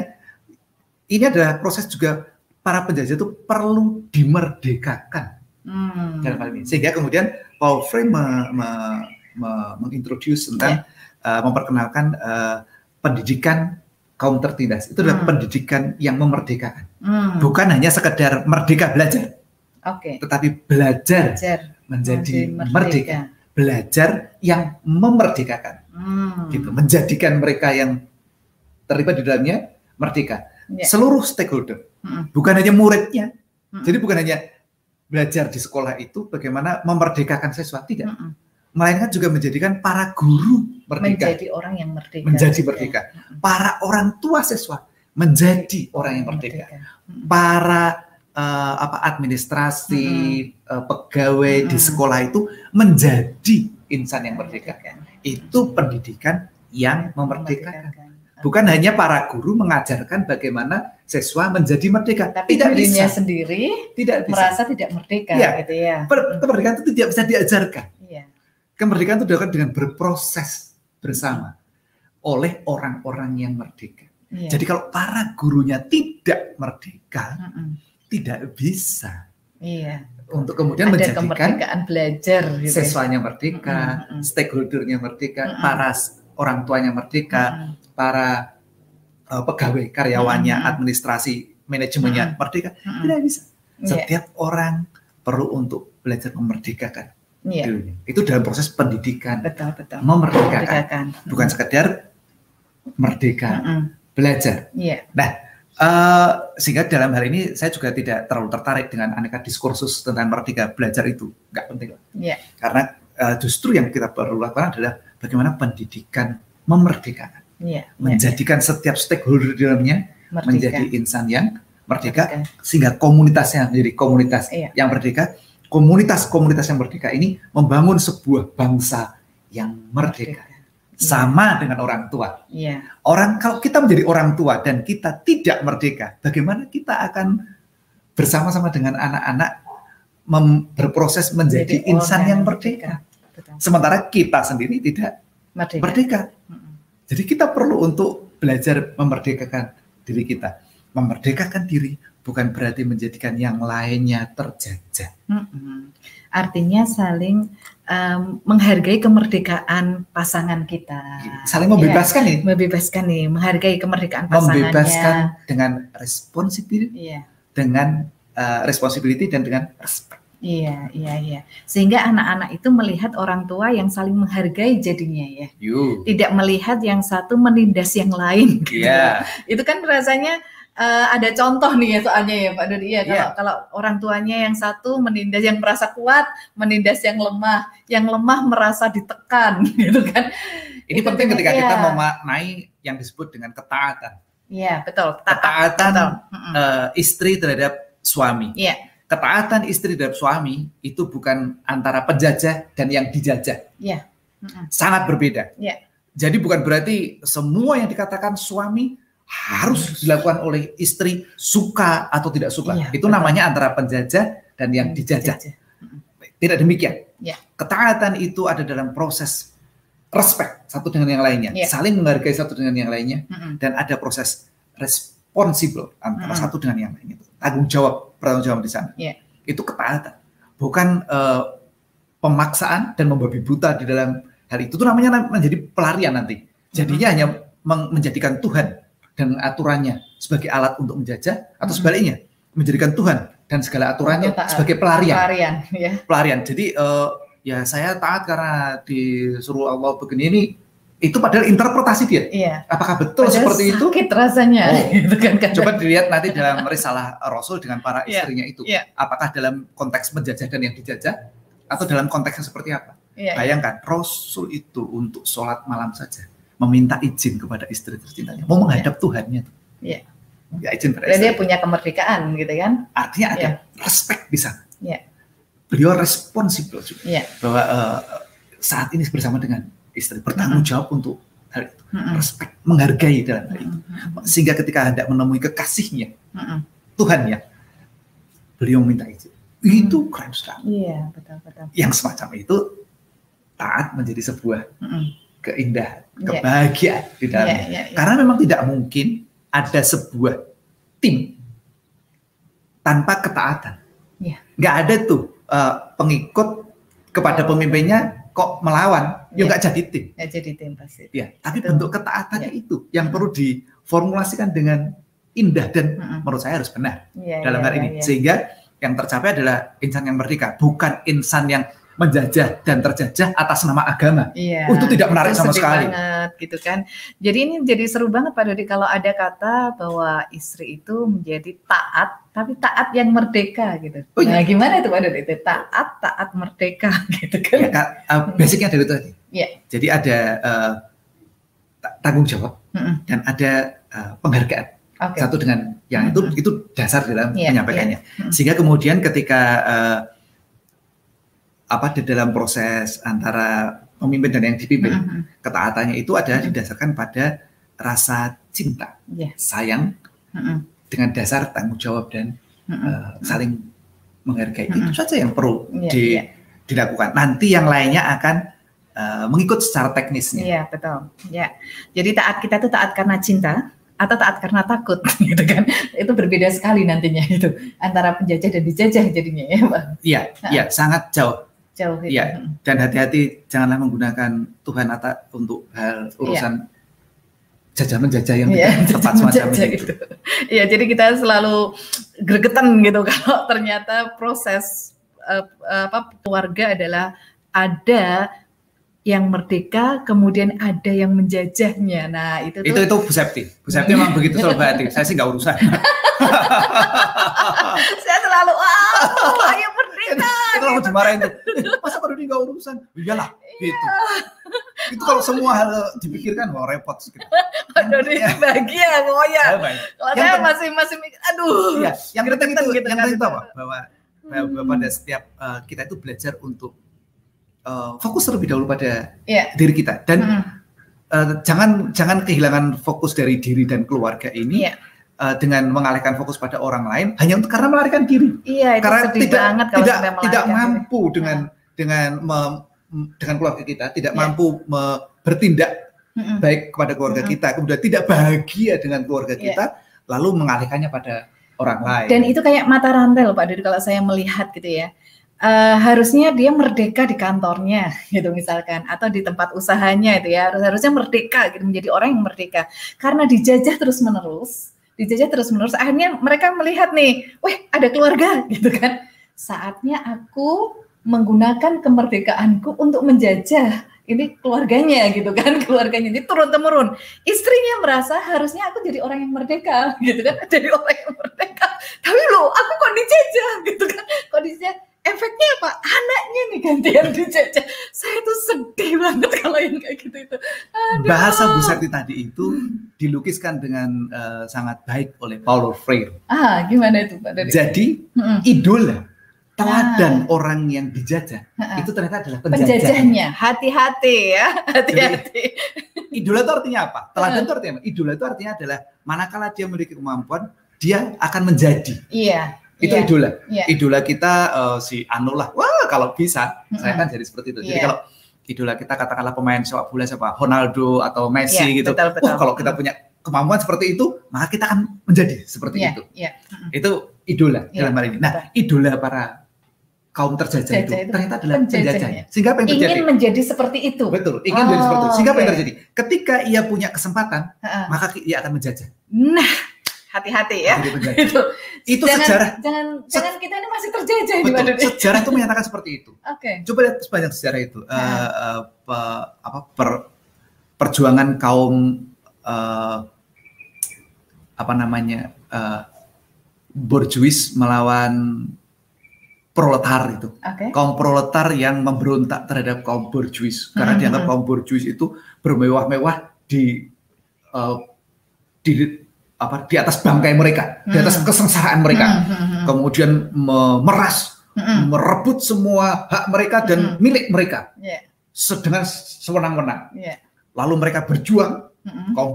S2: ini adalah proses juga para penjajah itu perlu dimerdekakan
S1: Mm.
S2: dalam hal ini. Sehingga kemudian Paul Frey me, me- me- mengintroduce tentang uh, memperkenalkan uh, pendidikan kaum tertindas. Itu adalah
S1: Hmm.
S2: pendidikan yang memerdekakan.
S1: Mm.
S2: Bukan hanya sekedar merdeka belajar,
S1: Oke.
S2: tetapi belajar
S1: Belajar
S2: menjadi
S1: menjadi
S2: merdeka. Belajar yang memerdekakan.
S1: Mm.
S2: Gitu, menjadikan mereka yang terlibat di dalamnya merdeka.
S1: Ya.
S2: Seluruh stakeholder,
S1: Mm-mm.
S2: bukan hanya muridnya.
S1: Mm-mm.
S2: Jadi bukan hanya belajar di sekolah itu bagaimana memerdekakan siswa tidak,
S1: Mm-mm.
S2: melainkan juga menjadikan para guru merdeka,
S1: menjadi orang yang merdeka.
S2: menjadi
S1: Ya.
S2: merdeka.
S1: Mm-mm.
S2: Para orang tua siswa menjadi orang yang merdeka.
S1: Mm-mm.
S2: Para eh, apa administrasi, eh, pegawai di
S1: Mm-mm.
S2: sekolah itu menjadi insan yang merdeka. Itu pendidikan yang memerdekakan. Bukan hanya para guru mengajarkan bagaimana siswa menjadi merdeka.
S1: Tapi
S2: tidak
S1: dirinya
S2: bisa.
S1: sendiri
S2: Tidak bisa.
S1: merasa tidak merdeka
S2: Iya.
S1: gitu ya.
S2: Kemerdekaan itu tidak bisa diajarkan.
S1: Iya.
S2: Kemerdekaan itu dilakukan dengan berproses bersama oleh orang-orang yang merdeka.
S1: Iya.
S2: Jadi kalau para gurunya tidak merdeka,
S1: Mm-mm.
S2: Tidak bisa
S1: Iya.
S2: untuk kemudian
S1: Ada
S2: menjadikan
S1: kemerdekaan belajar gitu. ya.
S2: siswanya merdeka,
S1: Mm-mm, mm-mm.
S2: stakeholdernya merdeka,
S1: Mm-mm.
S2: para s- orang tuanya merdeka,
S1: Mm-mm.
S2: para uh, pegawai karyawannya,
S1: Mm-mm.
S2: administrasi manajemennya merdeka.
S1: Mm-mm.
S2: Tidak bisa.
S1: Iya.
S2: Setiap orang perlu untuk belajar memerdekakan
S1: Iya.
S2: dirinya. Itu dalam proses pendidikan,
S1: Betul betul.
S2: memerdekakan,
S1: Merdekakan.
S2: bukan sekedar merdeka
S1: Mm-mm.
S2: belajar.
S1: Iya.
S2: Eh, sehingga dalam hal ini saya juga tidak terlalu tertarik dengan aneka diskursus tentang merdeka belajar itu, nggak penting.
S1: Iya.
S2: Karena eh, justru yang kita perlu lakukan adalah bagaimana pendidikan memerdekakan,
S1: Iya.
S2: menjadikan setiap stakeholder di dalamnya
S1: Merdeka.
S2: menjadi insan yang merdeka,
S1: Merdeka.
S2: sehingga komunitasnya menjadi komunitas
S1: Iya.
S2: yang merdeka. Komunitas-komunitas yang merdeka ini membangun sebuah bangsa yang merdeka, sama dengan orang tua.
S1: Iya.
S2: Orang kalau kita menjadi orang tua dan kita tidak merdeka, bagaimana kita akan bersama-sama dengan anak-anak berproses menjadi
S1: Jadi
S2: insan yang merdeka.
S1: Betul.
S2: Sementara kita sendiri tidak
S1: Merdeka.
S2: merdeka. Jadi kita perlu untuk belajar memerdekakan diri kita. Memerdekakan diri bukan berarti menjadikan yang lainnya terjajah.
S1: Mm-mm. Artinya saling em, menghargai kemerdekaan pasangan kita.
S2: Saling membebaskan nih,
S1: Iya, membebaskan nih, menghargai kemerdekaan pasangannya.
S2: membebaskan dengan responsibility,
S1: Iya,
S2: dengan uh, responsibility dan dengan respect.
S1: iya, iya, iya. Sehingga anak-anak itu melihat orang tua yang saling menghargai jadinya ya.
S2: You.
S1: Tidak melihat yang satu menindas yang lain. gitu.
S2: Iya.
S1: Itu kan rasanya eh, ada contoh nih ya soalnya ya Pak Dodi ya kalau
S2: Iya.
S1: kalau orang tuanya yang satu menindas yang merasa kuat, menindas yang lemah, yang lemah merasa ditekan gitu kan.
S2: Ini
S1: Itu
S2: penting ketika kita
S1: iya.
S2: memaknai yang disebut dengan ketaatan.
S1: Iya, betul. Taat,
S2: Ketaatan
S1: betul.
S2: Eh, istri terhadap suami.
S1: Iya,
S2: Ketaatan istri terhadap suami itu bukan antara penjajah dan yang dijajah.
S1: iya. Mm-mm.
S2: Sangat berbeda.
S1: Iya.
S2: Jadi bukan berarti semua yang dikatakan suami harus dilakukan oleh istri suka atau tidak suka.
S1: Iya,
S2: itu
S1: betul.
S2: namanya antara penjajah dan yang dijajah. Tidak demikian.
S1: Iya.
S2: Ketaatan itu ada dalam proses respect satu dengan yang lainnya,
S1: Iya.
S2: saling menghargai satu dengan yang lainnya,
S1: Mm-mm.
S2: dan ada proses responsible antara
S1: Mm-mm.
S2: satu dengan yang lain itu. Tanggung jawab, bertanggung jawab di sana.
S1: Iya.
S2: Itu ketaatan, bukan eh, pemaksaan dan membabi buta di dalam hal itu. Itu namanya na- menjadi pelarian nanti. Jadinya hanya meng- menjadikan Tuhan dan aturannya sebagai alat untuk menjajah atau
S1: Mm-mm.
S2: sebaliknya menjadikan Tuhan dan segala aturannya
S1: taat.
S2: sebagai pelarian
S1: Pelarian, ya.
S2: pelarian. Jadi eh, ya saya taat karena disuruh Allah begini ini itu padahal interpretasi dia.
S1: Iya.
S2: Apakah betul
S1: Padahal
S2: seperti itu?
S1: Sakit rasanya,
S2: Oh.
S1: gitu kan. kadang.
S2: Coba dilihat nanti dalam risalah Rasul dengan para
S1: Iya,
S2: istrinya itu.
S1: iya.
S2: Apakah dalam konteks menjajah dan yang dijajah atau dalam konteksnya seperti apa?
S1: Iya, iya.
S2: Bayangkan Rasul itu untuk sholat malam saja meminta izin kepada istri tercintanya, mau menghadap Tuhannya.
S1: Iya.
S2: Ya izin pada
S1: Dan dia
S2: istri.
S1: punya kemerdekaan, gitu kan?
S2: Artinya ada
S1: Iya.
S2: respect di sana.
S1: Iya.
S2: Beliau responsibel juga
S1: Iya.
S2: bahwa eh, saat ini bersama dengan istri bertanggung jawab untuk hal itu.
S1: Mm-mm.
S2: respect, menghargai dalam hal itu.
S1: Mm-mm.
S2: Sehingga ketika hendak menemui kekasihnya,
S1: Mm-mm.
S2: Tuhan ya, beliau minta izin. Itu keren sekali.
S1: Iya, betul, betul.
S2: Yang semacam itu taat menjadi sebuah
S1: Mm-mm.
S2: Keindahan,
S1: Iya.
S2: kebahagiaan di
S1: Iya,
S2: dalamnya.
S1: iya, iya.
S2: Karena memang tidak mungkin ada sebuah tim tanpa ketaatan.
S1: Iya.
S2: Nggak ada tuh eh, pengikut kepada pemimpinnya kok melawan, ya nggak jadi tim.
S1: Ya, jadi tim pasti.
S2: Ya, tapi
S1: Betul.
S2: bentuk ketaatannya itu yang perlu diformulasikan dengan indah dan
S1: Mm-mm.
S2: menurut saya harus benar
S1: Iya,
S2: dalam
S1: iya,
S2: hal ini.
S1: iya, iya.
S2: Sehingga yang tercapai adalah insan yang merdeka, bukan insan yang menjajah dan terjajah atas nama agama.
S1: Iya.
S2: Oh, itu tidak menarik
S1: itu
S2: sama sekali.
S1: banget gitu kan. Jadi ini jadi seru banget Pak Dodi kalau ada kata bahwa istri itu menjadi taat tapi taat yang merdeka gitu.
S2: Oh, iya.
S1: Nah, gimana itu Pak Dodi? Itu taat taat merdeka gitu kan.
S2: Ya, Kak, uh, basicnya dari itu tadi.
S1: Iya.
S2: Jadi ada uh, ta- tanggung jawab
S1: Mm-mm.
S2: dan ada uh, penghargaan
S1: Oke.
S2: satu dengan yang itu
S1: Mm-mm.
S2: itu dasar dalam
S1: Iya,
S2: menyampaikannya.
S1: Mm.
S2: Sehingga kemudian ketika uh, apa di dalam proses antara pemimpin dan yang dipimpin,
S1: Mm-mm.
S2: ketaatannya itu adalah didasarkan pada rasa cinta,
S1: Iya.
S2: sayang
S1: Mm-mm.
S2: dengan dasar tanggung jawab dan
S1: Mm-mm.
S2: uh, saling menghargai.
S1: Mm-mm.
S2: Itu saja yang perlu
S1: Iya,
S2: di-
S1: iya.
S2: dilakukan. Nanti yang lainnya akan uh, mengikut secara teknisnya.
S1: Iya, betul. Ya. Jadi taat kita itu taat karena cinta atau taat karena takut gitu kan. Itu berbeda sekali nantinya itu antara penjajah dan dijajah jadinya ya, Pak.
S2: Iya, iya, sangat jauh.
S1: Jauh itu.
S2: Iya.
S1: Mm.
S2: Dan hati-hati janganlah menggunakan Tuhan atas untuk hal urusan jajah menjajah yang
S1: Iya,
S2: tidak tepat semacam itu.
S1: itu. Iya, jadi kita selalu gregetan gitu kalau ternyata proses eh, apa keluarga adalah ada yang merdeka, kemudian ada yang menjajahnya. Nah, itu tuh
S2: Itu itu Bu Septi. Bu Septi memang begitu selalu hati. Saya sih nggak urusan.
S1: saya selalu wow, ayo merdeka.
S2: itu kalau dimarahin tuh, "Eh, masa baru nggak urusan? Iyalah, gitu. Itu kalau semua hal dipikirkan, wah repot.
S1: Ini
S2: Iya.
S1: bahagia.
S2: Ya, baik.
S1: Kalau
S2: Yang
S1: saya masih masih mikir, aduh.
S2: Iya, yang penting itu,
S1: gitu
S2: yang penting itu apa? Bahwa, bahwa
S1: Hmm.
S2: pada setiap uh, kita itu belajar untuk uh, fokus terlebih dahulu pada
S1: Iya.
S2: diri kita dan uh, jangan jangan kehilangan fokus dari diri dan keluarga ini
S1: Iya.
S2: Uh, dengan mengalihkan fokus pada orang lain hanya untuk karena melarikan diri
S1: Iya, itu
S2: karena
S1: sedih
S2: tidak
S1: banget kalau
S2: tidak tidak
S1: melarikan diri.
S2: mampu dengan dengan mem- dengan keluarga kita tidak
S1: Iya.
S2: mampu me- bertindak
S1: Mm-mm.
S2: baik kepada keluarga
S1: Mm-mm.
S2: kita kemudian tidak bahagia dengan keluarga
S1: Iya.
S2: kita lalu mengalihkannya pada orang lain
S1: Dan itu kayak mata rantai loh Pak Dodi kalau saya melihat gitu ya. Eh, harusnya dia merdeka di kantornya gitu misalkan atau di tempat usahanya itu ya harus harusnya merdeka gitu menjadi orang yang merdeka karena dijajah terus menerus dijajah terus menerus akhirnya mereka melihat nih, weh ada keluarga gitu kan. Saatnya aku menggunakan kemerdekaanku untuk menjajah ini keluarganya gitu kan. Keluarganya ini turun temurun istrinya merasa harusnya aku jadi orang yang merdeka gitu kan. Jadi orang yang merdeka. Tapi loh aku kok dijajah gitu kan. Kondisinya efeknya apa? Anaknya nih gantian dijajah. Saya tuh sedih banget kalau yang kayak gitu itu. Aduh.
S2: Bahasa Bu Sakti tadi itu dilukiskan dengan uh, sangat baik oleh Paulo Freire.
S1: Ah, gimana itu Pak Dodi?
S2: Jadi
S1: Mm-mm.
S2: idola teladan orang yang dijajah
S1: Ah.
S2: itu ternyata adalah penjajah.
S1: penjajahnya hati-hati ya hati-hati
S2: Idola itu artinya apa? Teladan itu artinya apa? Idola itu artinya adalah manakala dia memiliki kemampuan, dia akan menjadi.
S1: iya
S2: Itu
S1: iya,
S2: idola.
S1: iya.
S2: Idola kita eh, si Anu lah. Wah, kalau bisa, saya
S1: Mm-mm.
S2: kan jadi seperti itu. Jadi
S1: Iya.
S2: kalau idola kita katakanlah pemain sepak bola siapa? Ronaldo atau Messi
S1: Iya,
S2: gitu.
S1: betul, betul.
S2: Wah, kalau kita punya kemampuan seperti itu, maka kita akan menjadi seperti
S1: iya
S2: itu.
S1: iya Mm-mm.
S2: Itu idola
S1: Iya,
S2: dalam hal ini. Nah, idola para kaum terjajah itu,
S1: itu
S2: ternyata adalah
S1: penjajahnya.
S2: penjajahnya. Sehingga apa yang terjadi?
S1: ingin menjadi seperti itu
S2: Betul, ingin menjadi
S1: Oh,
S2: seperti itu. Sehingga apa yang
S1: oke.
S2: terjadi? Ketika ia punya kesempatan,
S1: Ha-ha.
S2: maka ia akan menjajah.
S1: nah hati-hati ya itu
S2: Itu
S1: jangan,
S2: sejarah.
S1: jangan
S2: Se-
S1: jangan kita ini masih terjajah di
S2: Betul,
S1: mana deh
S2: sejarah itu menyatakan seperti itu.
S1: oke
S2: Coba lihat sepanjang sejarah itu. Eh, pe- apa per- perjuangan kaum eh, apa namanya eh, borjuis melawan proletar itu.
S1: oke
S2: Kaum proletar yang memberontak terhadap kaum borjuis karena
S1: Mhm.
S2: dianggap kaum borjuis itu bermewah-mewah di eh, di apa di atas bangkai mereka, di atas
S1: Mhm.
S2: kesengsaraan mereka.
S1: Hmm, hmm, hmm.
S2: Kemudian me- meras,
S1: Hmm,
S2: merebut semua hak mereka dan
S1: Mhm.
S2: milik mereka se- dengan sewenang-wenang.
S1: iya.
S2: Lalu mereka berjuang
S1: Hmm,
S2: kaum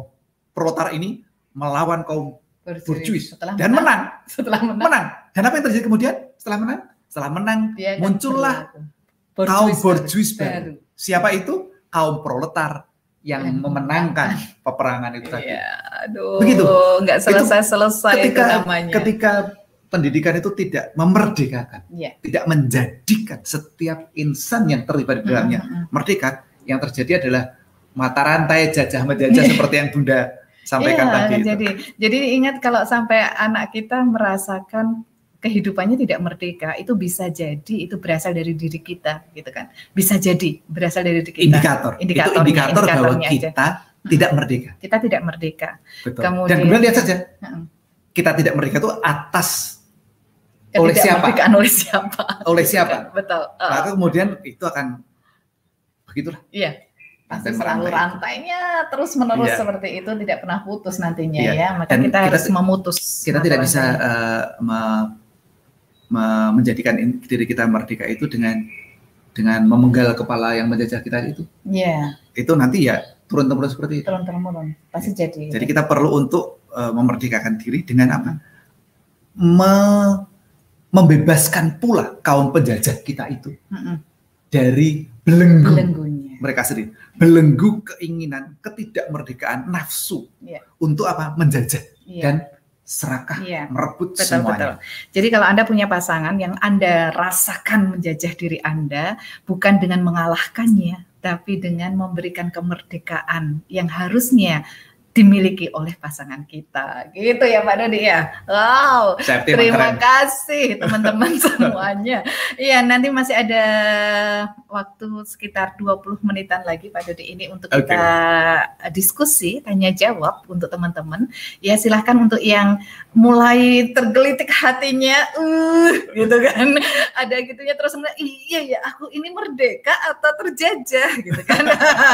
S2: proletar ini melawan kaum borjuis dan menang,
S1: setelah menang
S2: menang. Dan apa yang terjadi kemudian setelah menang? Setelah menang
S1: dia
S2: muncullah kaum
S1: Borjuis
S2: borjuis
S1: baru.
S2: baru. Siapa itu? Kaum proletar yang
S1: Yang
S2: memenangkan peperangan itu tadi.
S1: Iya, aduh,
S2: Begitu.
S1: nggak selesai-selesai itu
S2: Ketika
S1: namanya.
S2: ketika pendidikan itu tidak memerdekakan,
S1: Iya.
S2: tidak menjadikan setiap insan yang terlibat di dalamnya
S1: Mm, mm, mm.
S2: merdeka, yang terjadi adalah mata rantai jajah menjajah seperti yang Bunda sampaikan
S1: Iya,
S2: tadi. itu.
S1: jadi jadi ingat kalau sampai anak kita merasakan kehidupannya tidak merdeka, itu bisa jadi itu berasal dari diri kita, gitu kan? Bisa jadi berasal dari diri kita.
S2: Indikator. itu
S1: Indikatornya,
S2: indikator bahwa
S1: aja.
S2: kita tidak merdeka.
S1: Kita tidak merdeka.
S2: Betul.
S1: Kemudian-
S2: Dan kemudian lihat saja,
S1: Mm.
S2: kita tidak merdeka itu atas Oleh siapa?
S1: Oleh siapa?
S2: oleh siapa.
S1: Betul. Uh,
S2: Maka kemudian itu akan begitulah.
S1: iya. Pasti selalu rantainya terus menerus
S2: Iya.
S1: seperti itu tidak pernah putus nantinya
S2: Iya.
S1: ya. Maka
S2: Dan
S1: kita,
S2: kita-
S1: harus memutus.
S2: Kita tidak bisa me- me- menjadikan diri kita merdeka itu dengan dengan memenggal kepala yang menjajah kita itu.
S1: Iya,
S2: Itu nanti ya turun-temurun seperti itu.
S1: turun turun pasti jadi.
S2: Jadi kita perlu untuk eh, memerdekakan diri dengan apa? Me- membebaskan pula kaum penjajah kita itu
S1: Mm-mm.
S2: dari belenggu
S1: belenggunya.
S2: mereka sendiri, belenggu keinginan ketidakmerdekaan nafsu
S1: Iya.
S2: untuk apa? Menjajah
S1: Iya.
S2: dan serakah,
S1: Iya.
S2: merebut
S1: Betul, betul.
S2: semuanya.
S1: Jadi kalau Anda punya pasangan yang Anda rasakan menjajah diri Anda, bukan dengan mengalahkannya, tapi dengan memberikan kemerdekaan yang harusnya dimiliki oleh pasangan kita. Gitu ya Pak Dodi ya. Wow.
S2: Safety
S1: Terima
S2: keren.
S1: kasih teman-teman semuanya. Iya, nanti masih ada waktu sekitar 20 menitan lagi Pak Dodi ini untuk
S2: Oke.
S1: kita diskusi, tanya jawab untuk teman-teman. Ya silahkan untuk yang mulai tergelitik hatinya, uh, gitu kan. Ada gitunya terus iya ya aku ini merdeka atau terjajah gitu kan.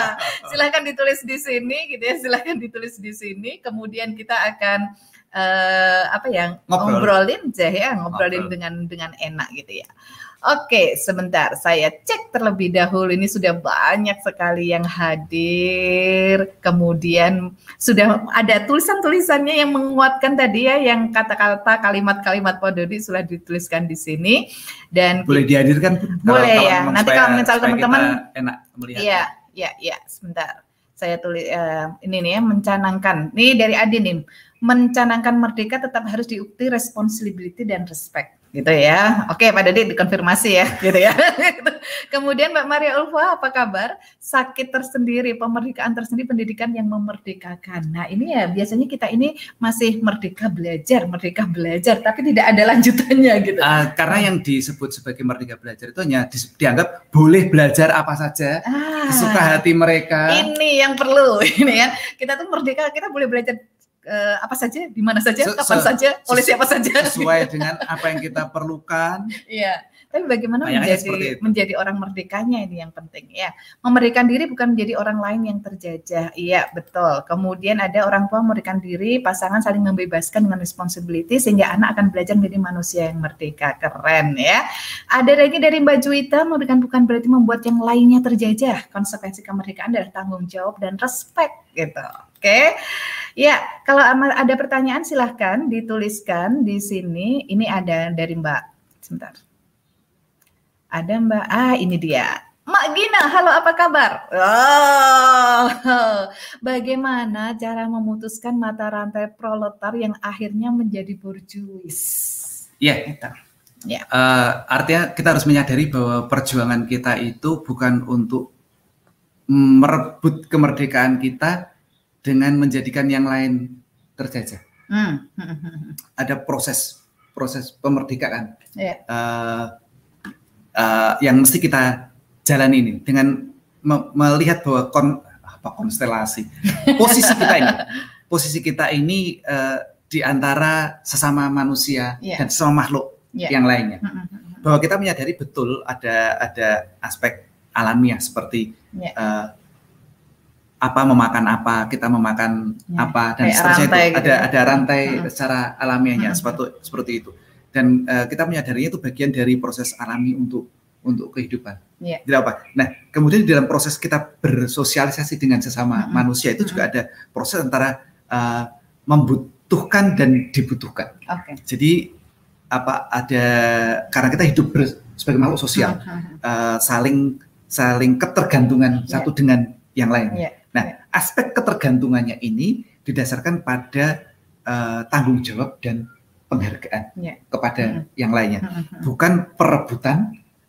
S1: silahkan ditulis di sini gitu ya, silahkan ditulis di sini. Kemudian kita akan eh, apa ya
S2: Ngobrol.
S1: ngobrolin aja ya ngobrolin
S2: Ngobrol.
S1: dengan dengan enak gitu ya. Oke, sebentar saya cek terlebih dahulu ini sudah banyak sekali yang hadir. Kemudian sudah ada tulisan-tulisannya yang menguatkan tadi ya yang kata-kata kalimat-kalimat Pak Dodi sudah dituliskan di sini dan
S2: Boleh dihadirkan?
S1: Boleh ya. Nanti
S2: supaya-
S1: kalau misalnya teman-teman-
S2: enak melihat.
S1: Iya, iya, iya. Sebentar. Saya tulis eh, ini nih ya mencanangkan. Nih dari Adi nih. Mencanangkan merdeka tetap harus diukti responsibility dan respect. Gitu ya. Oke, Pak Dodi dikonfirmasi ya, gitu ya. Kemudian Mbak Maria Ulfa, apa kabar? Sakit tersendiri, pemerdekaan tersendiri, pendidikan yang memerdekakan. Nah, ini ya biasanya kita ini masih merdeka belajar, merdeka belajar, tapi tidak ada lanjutannya gitu.
S2: Ah, karena yang disebut sebagai merdeka belajar itu hanya dis- dianggap boleh belajar apa saja,
S1: Ah.
S2: sesuka hati mereka.
S1: Ini yang perlu ini ya. Kita tuh merdeka, kita boleh belajar eh, apa saja, di mana saja,
S2: Se-
S1: kapan
S2: se-
S1: saja, oleh siapa saja.
S2: sesuai dengan apa yang kita perlukan.
S1: Iya. Tapi bagaimana
S2: Bayangnya
S1: menjadi menjadi orang merdekanya ini yang penting ya. Memberikan diri bukan menjadi orang lain yang terjajah. Iya, betul. Kemudian ada orang tua memberikan diri, pasangan saling membebaskan dengan responsibility sehingga anak akan belajar menjadi manusia yang merdeka. Keren ya. Ada lagi dari Mbak Juwita memberikan bukan berarti membuat yang lainnya terjajah. Konsekuensi kemerdekaan adalah tanggung jawab dan respect gitu. Oke. Ya, kalau ada pertanyaan silahkan dituliskan di sini. Ini ada dari Mbak. Sebentar. Ada Mbak. Ah, ini dia. Mak Gina, halo apa kabar? Oh, bagaimana cara memutuskan mata rantai proletar yang akhirnya menjadi borjuis?
S2: Ya,
S1: Gitu. Ya.
S2: Eh, artinya kita harus menyadari bahwa perjuangan kita itu bukan untuk merebut kemerdekaan kita dengan menjadikan yang lain terjajah.
S1: Hmm.
S2: Ada proses proses pemerdekaan
S1: Ya.
S2: eh, eh, yang mesti kita jalani ini dengan me- melihat bahwa kon, apa konstelasi posisi kita ini posisi kita ini eh, di antara sesama manusia
S1: Iya.
S2: dan sesama makhluk
S1: Ya.
S2: yang lainnya
S1: Hmm, hmm, hmm.
S2: bahwa kita menyadari betul ada ada aspek alamiah seperti
S1: Ya.
S2: eh, apa memakan apa kita memakan
S1: Ya,
S2: apa dan
S1: kayak
S2: seterusnya itu
S1: gitu
S2: ada
S1: ya.
S2: ada rantai
S1: Mm-mm.
S2: secara alamiahnya
S1: Mm-mm.
S2: seperti seperti itu dan eh, kita menyadarinya itu bagian dari proses alami untuk untuk kehidupan.
S1: Ya.
S2: Tidak apa. Nah, kemudian di dalam proses kita bersosialisasi dengan sesama
S1: Mm-mm.
S2: manusia itu juga ada proses antara eh, membutuhkan dan dibutuhkan.
S1: Oke.
S2: Jadi apa ada karena kita hidup ber- sebagai makhluk sosial
S1: Hmm, hmm, hmm.
S2: eh, saling saling ketergantungan
S1: Ya.
S2: satu dengan yang lain.
S1: Ya. Ya.
S2: aspek ketergantungannya ini didasarkan pada eh, tanggung jawab dan penghargaan
S1: Ya.
S2: kepada
S1: Mm.
S2: yang lainnya,
S1: Hmm, hmm, hmm.
S2: bukan perebutan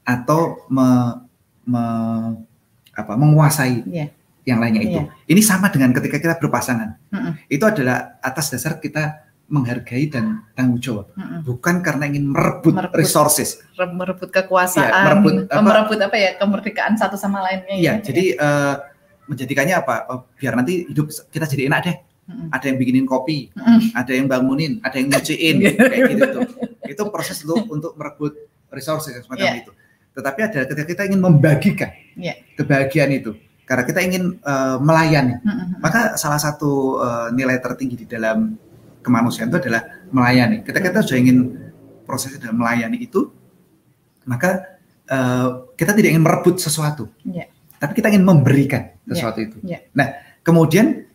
S2: atau me- me- apa, menguasai
S1: Ya.
S2: yang lainnya itu. Ini sama dengan ketika kita berpasangan.
S1: Hmm, hmm.
S2: Itu adalah atas dasar kita menghargai dan tanggung jawab,
S1: Hmm, hmm.
S2: bukan karena ingin merebut,
S1: Merebut.
S2: resources.
S1: Re- merebut kekuasaan,
S2: Iya, merebut apa-
S1: merebut apa ya kemerdekaan satu sama lainnya.
S2: Iya,
S1: ya.
S2: jadi eh, menjadikannya apa? Oh, biar nanti hidup kita jadi enak deh.
S1: Hmm,
S2: Ada yang bikinin kopi,
S1: hmm.
S2: ada yang bangunin, ada yang nyuciin, kayak gitu tuh. Itu proses untuk untuk merebut resources semacam
S1: Iya.
S2: itu. Tetapi ada ketika kita ingin membagikan
S1: Iya.
S2: kebahagiaan itu, karena kita ingin eh, melayani.
S1: Hmm.
S2: Maka salah satu eh, nilai tertinggi di dalam kemanusiaan itu adalah melayani. Ketika kita sudah ingin proses dalam melayani itu, maka eh, kita tidak ingin merebut sesuatu,
S1: Iya.
S2: Tapi kita ingin memberikan sesuatu itu.
S1: iya.
S2: Nah, kemudian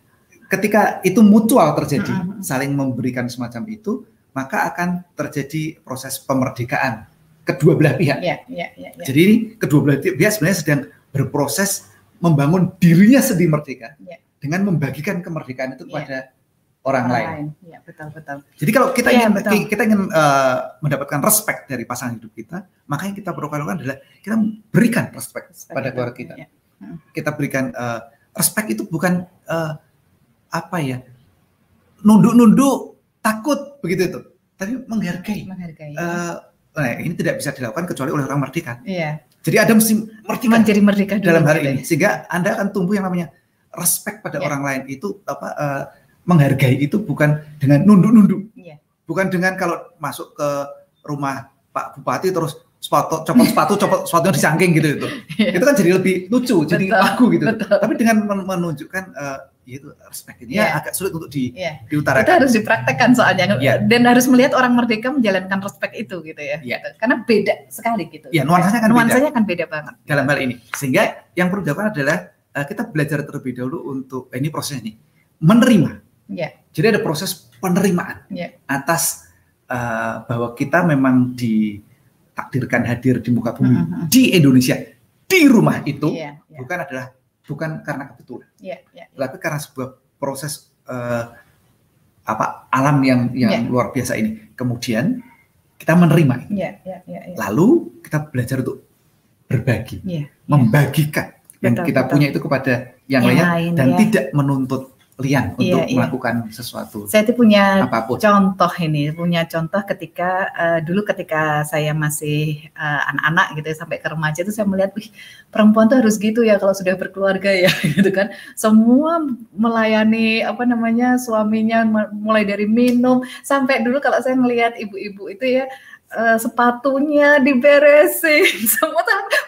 S2: ketika itu mutual terjadi,
S1: Mm-mm.
S2: saling memberikan semacam itu, maka akan terjadi proses pemerdekaan kedua belah pihak.
S1: Iya, iya, iya, iya.
S2: Jadi kedua belah pihak sebenarnya sedang berproses membangun dirinya sendiri merdeka
S1: Iya.
S2: dengan membagikan kemerdekaan itu
S1: Iya.
S2: kepada orang lain.
S1: Iya, betul, betul.
S2: Jadi kalau kita
S1: Iya,
S2: ingin
S1: betul.
S2: kita ingin eh, mendapatkan respect dari pasangan hidup kita, maka yang kita perlu lakukan adalah kita berikan respect pada
S1: Seperti
S2: keluarga kita.
S1: iya.
S2: Kita berikan eh, respect itu bukan eh, apa ya nunduk-nunduk takut begitu itu, tapi menghargai.
S1: Menghargai.
S2: Eh, nah, ini tidak bisa dilakukan kecuali oleh orang merdeka.
S1: Iya.
S2: Jadi ada mesti merdeka
S1: Menjadi merdeka dulu
S2: dalam hal
S1: gitu
S2: ini
S1: ya.
S2: sehingga anda akan tumbuh yang namanya respect pada
S1: Ya.
S2: orang lain itu apa eh, menghargai itu bukan dengan nunduk-nunduk
S1: Iya.
S2: bukan dengan kalau masuk ke rumah Pak Bupati terus sepatu copot sepatu copot sepatunya disangking gitu itu
S1: Iya.
S2: itu kan jadi lebih lucu jadi
S1: Betul,
S2: lagu gitu
S1: betul.
S2: tapi dengan men- menunjukkan eh, itu respect ini
S1: Iya.
S2: ya agak sulit untuk di,
S1: Iya. Itu
S2: diutarakan
S1: harus dipraktekkan soalnya
S2: Iya.
S1: dan harus melihat orang merdeka menjalankan respect itu gitu ya.
S2: Iya.
S1: Gitu. Karena beda sekali gitu.
S2: ya nuansanya kan beda
S1: Nuansanya kan beda banget.
S2: dalam hal ini sehingga yang perlu dilakukan adalah eh, kita belajar terlebih dahulu untuk eh, ini proses ini menerima
S1: Iya.
S2: jadi ada proses penerimaan
S1: Iya.
S2: atas eh, bahwa kita memang ditakdirkan hadir di muka bumi
S1: Mhm.
S2: di Indonesia di rumah itu
S1: Iya, iya.
S2: bukan adalah bukan karena kebetulan
S1: Iya, iya.
S2: tapi karena sebuah proses eh, apa alam yang yang
S1: Iya.
S2: luar biasa ini kemudian kita menerima itu.
S1: Iya, iya, iya, iya.
S2: lalu kita belajar untuk berbagi
S1: Iya.
S2: membagikan yang
S1: Betul,
S2: kita
S1: betul.
S2: punya itu kepada yang,
S1: Yang lain,
S2: dan
S1: ya.
S2: tidak menuntut lian
S1: Iya,
S2: untuk
S1: iya.
S2: melakukan sesuatu
S1: Saya itu punya
S2: apa pun
S1: contoh ini, punya contoh ketika eh, dulu ketika saya masih eh, anak-anak gitu ya, sampai ke remaja itu saya melihat, wih perempuan tuh harus gitu ya kalau sudah berkeluarga ya gitu kan. Semua melayani apa namanya suaminya mulai dari minum sampai dulu kalau saya melihat ibu-ibu itu ya uh, sepatunya diberesin semua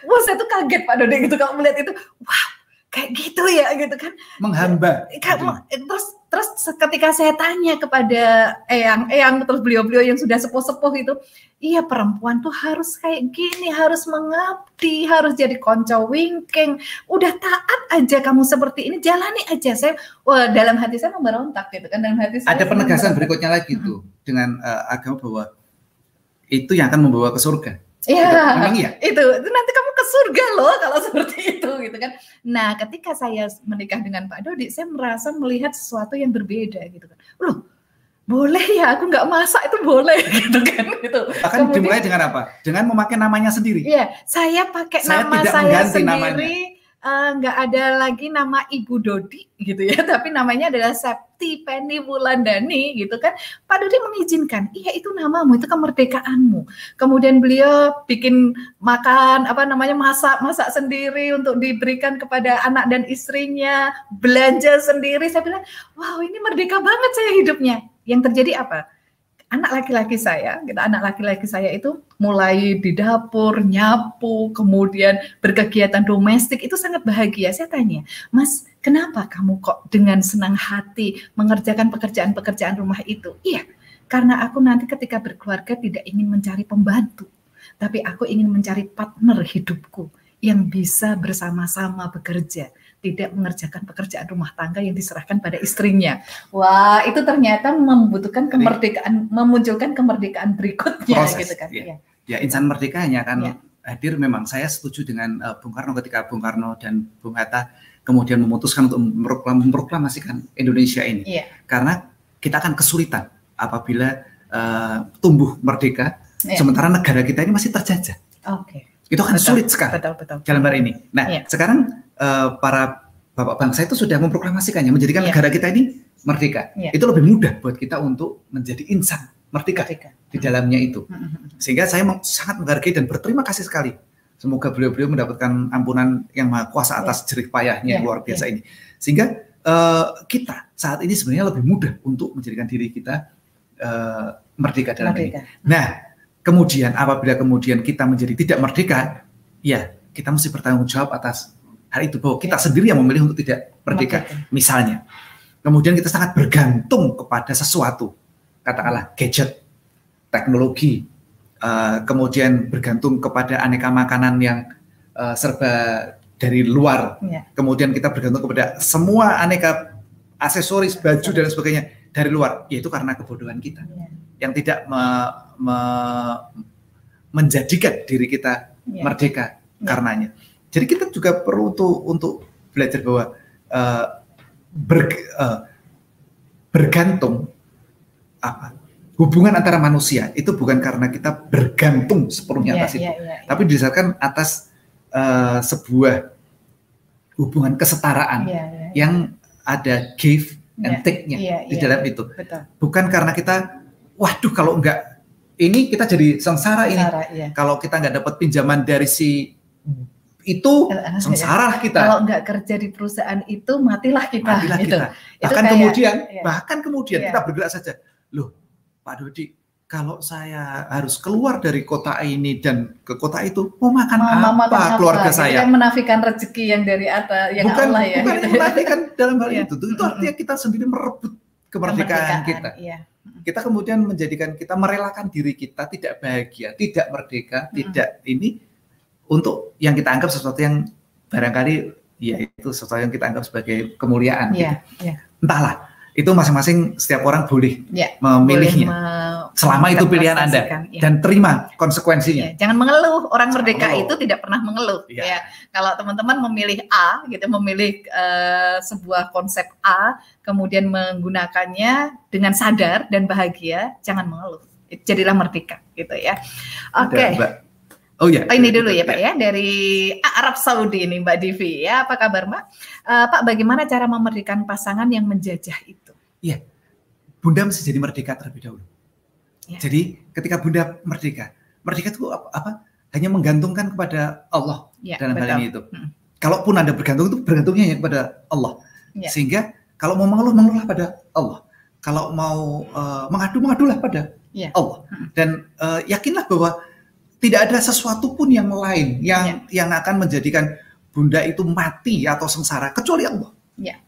S1: wah saya tuh kaget Pak Dodi gitu kalau melihat itu wow kayak gitu ya gitu kan.
S2: Menghamba.
S1: Terus terus ketika saya tanya kepada eyang eyang terus beliau-beliau yang sudah sepuh-sepuh itu iya perempuan tuh harus kayak gini harus mengabdi harus jadi konco wingking. Udah taat aja kamu seperti ini jalani aja. Saya wah dalam hati saya memberontak gitu kan dalam hati saya
S2: ada penegasan berikutnya lagi tuh dengan uh, agama bahwa itu yang akan membawa ke surga
S1: Iya, iya. Itu, itu nanti kamu ke surga loh kalau seperti itu gitu kan. Nah, ketika saya menikah dengan Pak Dodi, saya merasa melihat sesuatu yang berbeda gitu kan. Loh, boleh ya aku nggak masak itu boleh gitu kan gitu.
S2: Bahkan Kemudian, dimulai dengan apa? Dengan memakai namanya sendiri.
S1: Iya, saya pakai saya nama saya sendiri. Namanya nggak uh, ada lagi nama Ibu Dodi gitu ya, tapi namanya adalah Septi Penny Wulandani gitu kan. Pak Dodi mengizinkan, iya itu namamu, itu kemerdekaanmu. Kemudian beliau bikin makan apa namanya masak masak sendiri untuk diberikan kepada anak dan istrinya, belanja sendiri. Saya bilang, wow ini merdeka banget saya hidupnya. Yang terjadi apa? Anak laki-laki saya, gitu, anak laki-laki saya itu mulai di dapur, nyapu, kemudian berkegiatan domestik itu sangat bahagia. Saya tanya, Mas, kenapa kamu kok dengan senang hati mengerjakan pekerjaan-pekerjaan rumah itu? Iya, karena aku nanti ketika berkeluarga tidak ingin mencari pembantu, tapi aku ingin mencari partner hidupku yang bisa bersama-sama bekerja tidak mengerjakan pekerjaan rumah tangga yang diserahkan pada istrinya. Wah, itu ternyata membutuhkan kemerdekaan, memunculkan kemerdekaan berikutnya, Proses, gitu kan?
S2: Ya, ya. ya insan merdeka hanya akan ya. hadir. Memang saya setuju dengan uh, Bung Karno ketika Bung Karno dan Bung Hatta kemudian memutuskan untuk memproklamasikan Indonesia ini, ya. karena kita akan kesulitan apabila uh, tumbuh merdeka, ya. sementara negara kita ini masih terjajah. Oke. Okay. Itu akan betul, sulit sekali betul, betul. dalam hari ini. Nah, ya. sekarang uh, para bapak bangsa itu sudah memproklamasikannya menjadikan yeah. negara kita ini merdeka. Yeah. Itu lebih mudah buat kita untuk menjadi insan merdeka, merdeka. di dalamnya itu. Hmm, hmm, hmm, Sehingga saya sangat menghargai dan berterima kasih sekali. Semoga beliau-beliau mendapatkan ampunan yang maha kuasa atas yeah. jerih payahnya yeah. luar biasa yeah. ini. Sehingga uh, kita saat ini sebenarnya lebih mudah untuk menjadikan diri kita uh, merdeka dalam merdeka. ini. Nah, kemudian apabila kemudian kita menjadi tidak merdeka, ya kita mesti bertanggung jawab atas hal itu bahwa kita sendiri yang memilih untuk tidak merdeka. Misalnya, kemudian kita sangat bergantung kepada sesuatu, katakanlah gadget, teknologi, uh, kemudian bergantung kepada aneka makanan yang uh, serba dari luar, ya. kemudian kita bergantung kepada semua aneka aksesoris, baju dan sebagainya dari luar, yaitu karena kebodohan kita ya. yang tidak me, me, menjadikan diri kita ya. merdeka ya. karenanya. Jadi kita juga perlu untuk untuk belajar bahwa uh, ber, uh, bergantung apa hubungan antara manusia itu bukan karena kita bergantung sepenuhnya yeah, atas itu, yeah, yeah, yeah. tapi didasarkan atas uh, sebuah hubungan kesetaraan yeah, yeah, yeah. yang ada give and yeah, take-nya yeah, di yeah, dalam itu. Betul. Bukan karena kita, waduh kalau enggak ini kita jadi sengsara, sengsara ini. Yeah. Kalau kita nggak dapat pinjaman dari si itu eh, sengsara kita.
S1: Kalau nggak kerja di perusahaan itu matilah kita.
S2: Matilah gitu. kita. Bahkan kayak, kemudian, ya. bahkan kemudian ya. kita bergerak saja. Loh, Pak Dodi, kalau saya harus keluar dari kota ini dan ke kota itu, mau makan Mama, apa makan keluarga apa? saya?
S1: Yang menafikan rezeki yang dari atas, yang
S2: bukan,
S1: Allah ya.
S2: Bukan yang menafikan dalam hal iya. itu. Itu artinya kita sendiri merebut kemerdekaan, kemerdekaan kita. Iya. Kita kemudian menjadikan kita merelakan diri kita tidak bahagia, tidak merdeka, hmm. tidak ini untuk yang kita anggap sesuatu yang barangkali ya itu sesuatu yang kita anggap sebagai kemuliaan. Yeah, gitu. yeah. Entahlah, itu masing-masing setiap orang boleh yeah, memilihnya. Boleh me selama itu pilihan Anda ya. dan terima konsekuensinya.
S1: Ya, jangan mengeluh. Orang merdeka oh. itu tidak pernah mengeluh. Ya. ya. Kalau teman-teman memilih A gitu, memilih uh, sebuah konsep A, kemudian menggunakannya dengan sadar dan bahagia, jangan mengeluh. Jadilah merdeka gitu ya. Oke. Okay. Oh ya. Oh, ini dulu ya Pak ya dari Arab Saudi ini Mbak Divi ya. Apa kabar Mbak? Uh, Pak bagaimana cara memerdekakan pasangan yang menjajah itu?
S2: Iya. Bunda mesti jadi merdeka terlebih dahulu. Ya. Jadi ketika Bunda merdeka, merdeka itu apa? apa? Hanya menggantungkan kepada Allah ya, dalam betul. hal ini itu. Hmm. Kalaupun Anda bergantung itu bergantungnya ya kepada Allah. Ya. Sehingga kalau mau mengeluh mengeluhlah pada Allah. Kalau mau uh, mengadu mengadulah pada
S1: Iya.
S2: Allah.
S1: Mm.
S2: Dan eh, yakinlah bahwa tidak ada sesuatu pun yang lain yang
S1: Iya.
S2: yang akan menjadikan bunda itu mati atau sengsara kecuali Allah.
S1: Iya.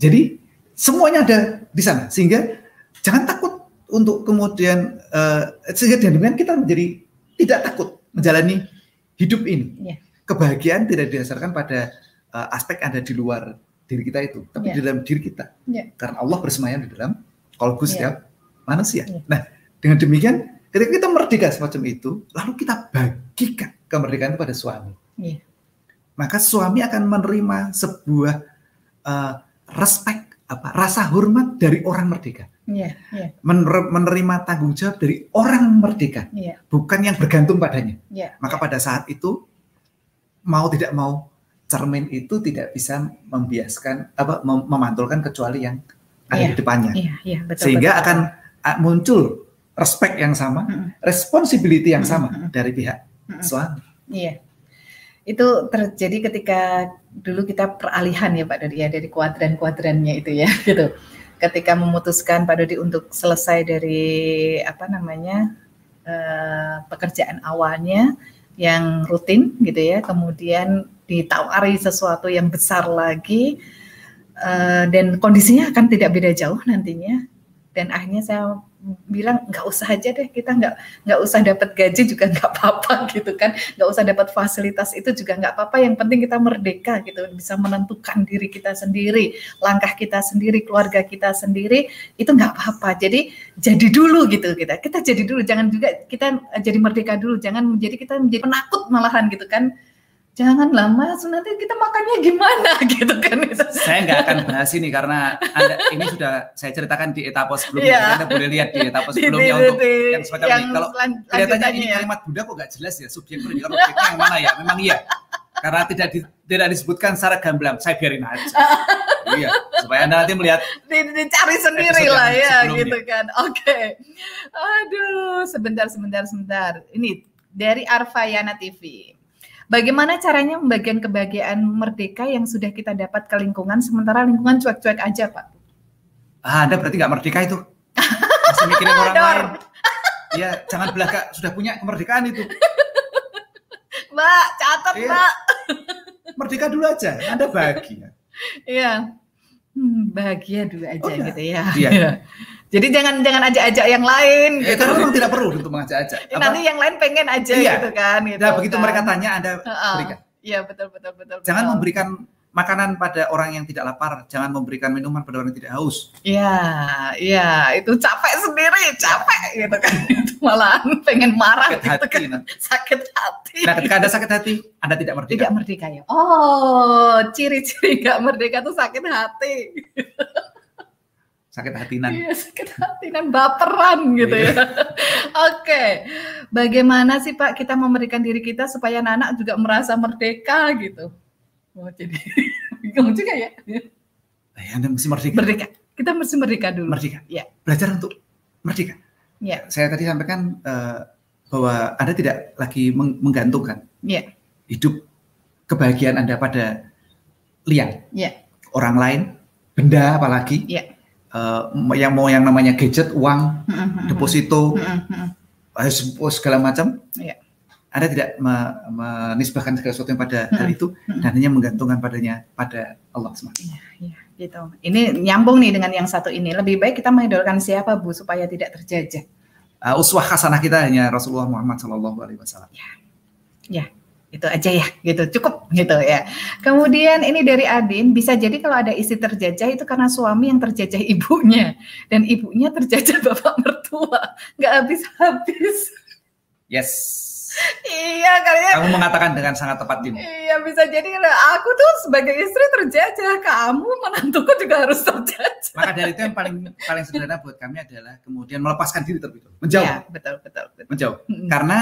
S2: Jadi semuanya ada di sana sehingga jangan takut untuk kemudian eh, sehingga dengan kita menjadi tidak takut menjalani hidup ini.
S1: Iya.
S2: Kebahagiaan tidak didasarkan pada eh, aspek ada di luar diri kita itu, tapi
S1: Iya.
S2: di dalam diri kita.
S1: Iya.
S2: Karena Allah bersemayam di dalam kalbu
S1: Iya.
S2: setiap manusia.
S1: Iya.
S2: Nah, dengan demikian ketika kita merdeka semacam itu, lalu kita bagikan kemerdekaan itu pada suami.
S1: Iya.
S2: Maka suami akan menerima sebuah eh, respect apa rasa hormat dari orang merdeka,
S1: Iya. Iya.
S2: Mener- menerima tanggung jawab dari orang merdeka,
S1: Iya.
S2: bukan yang bergantung padanya.
S1: Iya.
S2: Maka pada saat itu mau tidak mau cermin itu tidak bisa membiaskan apa mem- memantulkan kecuali yang ada
S1: Iya.
S2: di depannya.
S1: Iya. Iya. Betul.
S2: Sehingga
S1: betul.
S2: akan ah, muncul respect yang sama,
S1: Mm-mm.
S2: responsibility yang sama dari pihak
S1: Mm-mm.
S2: suami.
S1: Iya. Itu terjadi ketika dulu kita peralihan ya Pak Dodi ya dari kuadran-kuadrannya itu ya gitu. Ketika memutuskan Pak Dodi untuk selesai dari apa namanya eh, pekerjaan awalnya yang rutin gitu ya, kemudian ditawari sesuatu yang besar lagi eh, dan kondisinya akan tidak beda jauh nantinya. Dan akhirnya saya bilang nggak usah aja deh kita nggak nggak usah dapat gaji juga nggak apa-apa gitu kan. Nggak usah dapat fasilitas itu juga nggak apa-apa yang penting kita merdeka gitu bisa menentukan diri kita sendiri langkah kita sendiri keluarga kita sendiri itu nggak apa-apa. Jadi jadi dulu gitu kita kita jadi dulu jangan juga kita jadi merdeka dulu jangan menjadi kita menjadi penakut malahan gitu kan jangan lama nanti kita makannya gimana gitu kan itu
S2: Saya nggak akan bahas ini karena anda, ini sudah saya ceritakan di etapa sebelumnya.
S1: Iya.
S2: Anda boleh lihat di etapa sebelumnya
S1: di-
S2: untuk
S1: di-
S2: yang semacam
S1: yang
S2: ini. Kalau kelihatannya ini
S1: ya.
S2: kalimat Buddha kok nggak jelas ya subjek objeknya yang mana ya? Memang iya. Karena tidak di- tidak disebutkan secara gamblang. Saya biarin aja. iya, supaya anda nanti melihat
S1: Di- dicari sendiri lah ya
S2: sebelumnya.
S1: gitu kan. Oke. Aduh, sebentar sebentar sebentar. Ini dari Arfayana TV. Bagaimana caranya membagian kebahagiaan merdeka yang sudah kita dapat ke lingkungan sementara lingkungan cuek-cuek aja, Pak?
S2: ah, anda berarti nggak merdeka itu. Masih mikirin orang lain. Ya, jangan belaka sudah punya kemerdekaan itu.
S1: Mbak, catat,
S2: Iya.
S1: Mbak.
S2: Merdeka dulu aja. Anda bahagia.
S1: Iya. Hmm, bahagia dulu aja
S2: Udah.
S1: gitu ya.
S2: Iya.
S1: Jadi jangan jangan ajak-ajak yang lain
S2: Eh,
S1: gitu.
S2: karena memang tidak perlu untuk mengajak-ajak.
S1: Ya, nanti yang lain pengen aja
S2: Iya.
S1: gitu kan gitu.
S2: Nah, begitu
S1: kan.
S2: mereka tanya Anda berikan.
S1: Iya, betul betul betul.
S2: Jangan
S1: betul.
S2: memberikan makanan pada orang yang tidak lapar, jangan memberikan minuman pada orang yang tidak haus.
S1: Iya, iya, itu capek sendiri, capek gitu kan. Itu malahan pengen marah
S2: Sakit
S1: gitu
S2: hati.
S1: kan.
S2: Nah,
S1: Sakit hati.
S2: Nah, ketika Anda sakit hati, Anda tidak merdeka.
S1: Tidak merdeka ya. Oh, ciri-ciri nggak merdeka tuh sakit hati.
S2: Sakit hatinan.
S1: Iya, sakit hati dan baperan gitu ya. Oke. Bagaimana sih Pak kita memberikan diri kita supaya anak-anak juga merasa merdeka gitu? Oh, jadi bingung juga ya.
S2: Eh, Anda mesti merdeka.
S1: Merdeka. Kita mesti merdeka dulu.
S2: Merdeka.
S1: Iya.
S2: Belajar untuk merdeka.
S1: Iya.
S2: Saya tadi sampaikan eh, bahwa Anda tidak lagi meng- menggantungkan
S1: Iya.
S2: hidup kebahagiaan Anda pada liang.
S1: Iya.
S2: Orang lain, benda apalagi.
S1: Iya.
S2: Eh, yang mau yang namanya gadget, uang, deposito,
S1: Mm-mm.
S2: eh, segala macam.
S1: Iya.
S2: Anda tidak me- menisbahkan segala sesuatu yang pada hal
S1: Mm-mm.
S2: itu
S1: Mm-mm.
S2: dan hanya menggantungkan padanya pada Allah SWT.
S1: Iya, gitu. Ini nyambung nih dengan yang satu ini. Lebih baik kita mengidolakan siapa Bu supaya tidak terjajah.
S2: Uh, uswah hasanah kita hanya Rasulullah Muhammad Shallallahu Alaihi Wasallam.
S1: Itu aja ya, gitu. Cukup gitu ya. Kemudian ini dari Adin, bisa jadi kalau ada istri terjajah itu karena suami yang terjajah ibunya dan ibunya terjajah bapak mertua. Nggak habis-habis.
S2: Yes.
S1: iya, kayaknya
S2: Kamu mengatakan dengan sangat tepat Dim.
S1: Iya bisa jadi aku tuh sebagai istri terjajah, kamu menantuku juga harus terjajah.
S2: Maka dari itu yang paling paling sederhana buat kami adalah kemudian melepaskan diri terlebih dahulu, menjauh,
S1: Iya, betul betul betul.
S2: menjauh.
S1: Mm-mm.
S2: Karena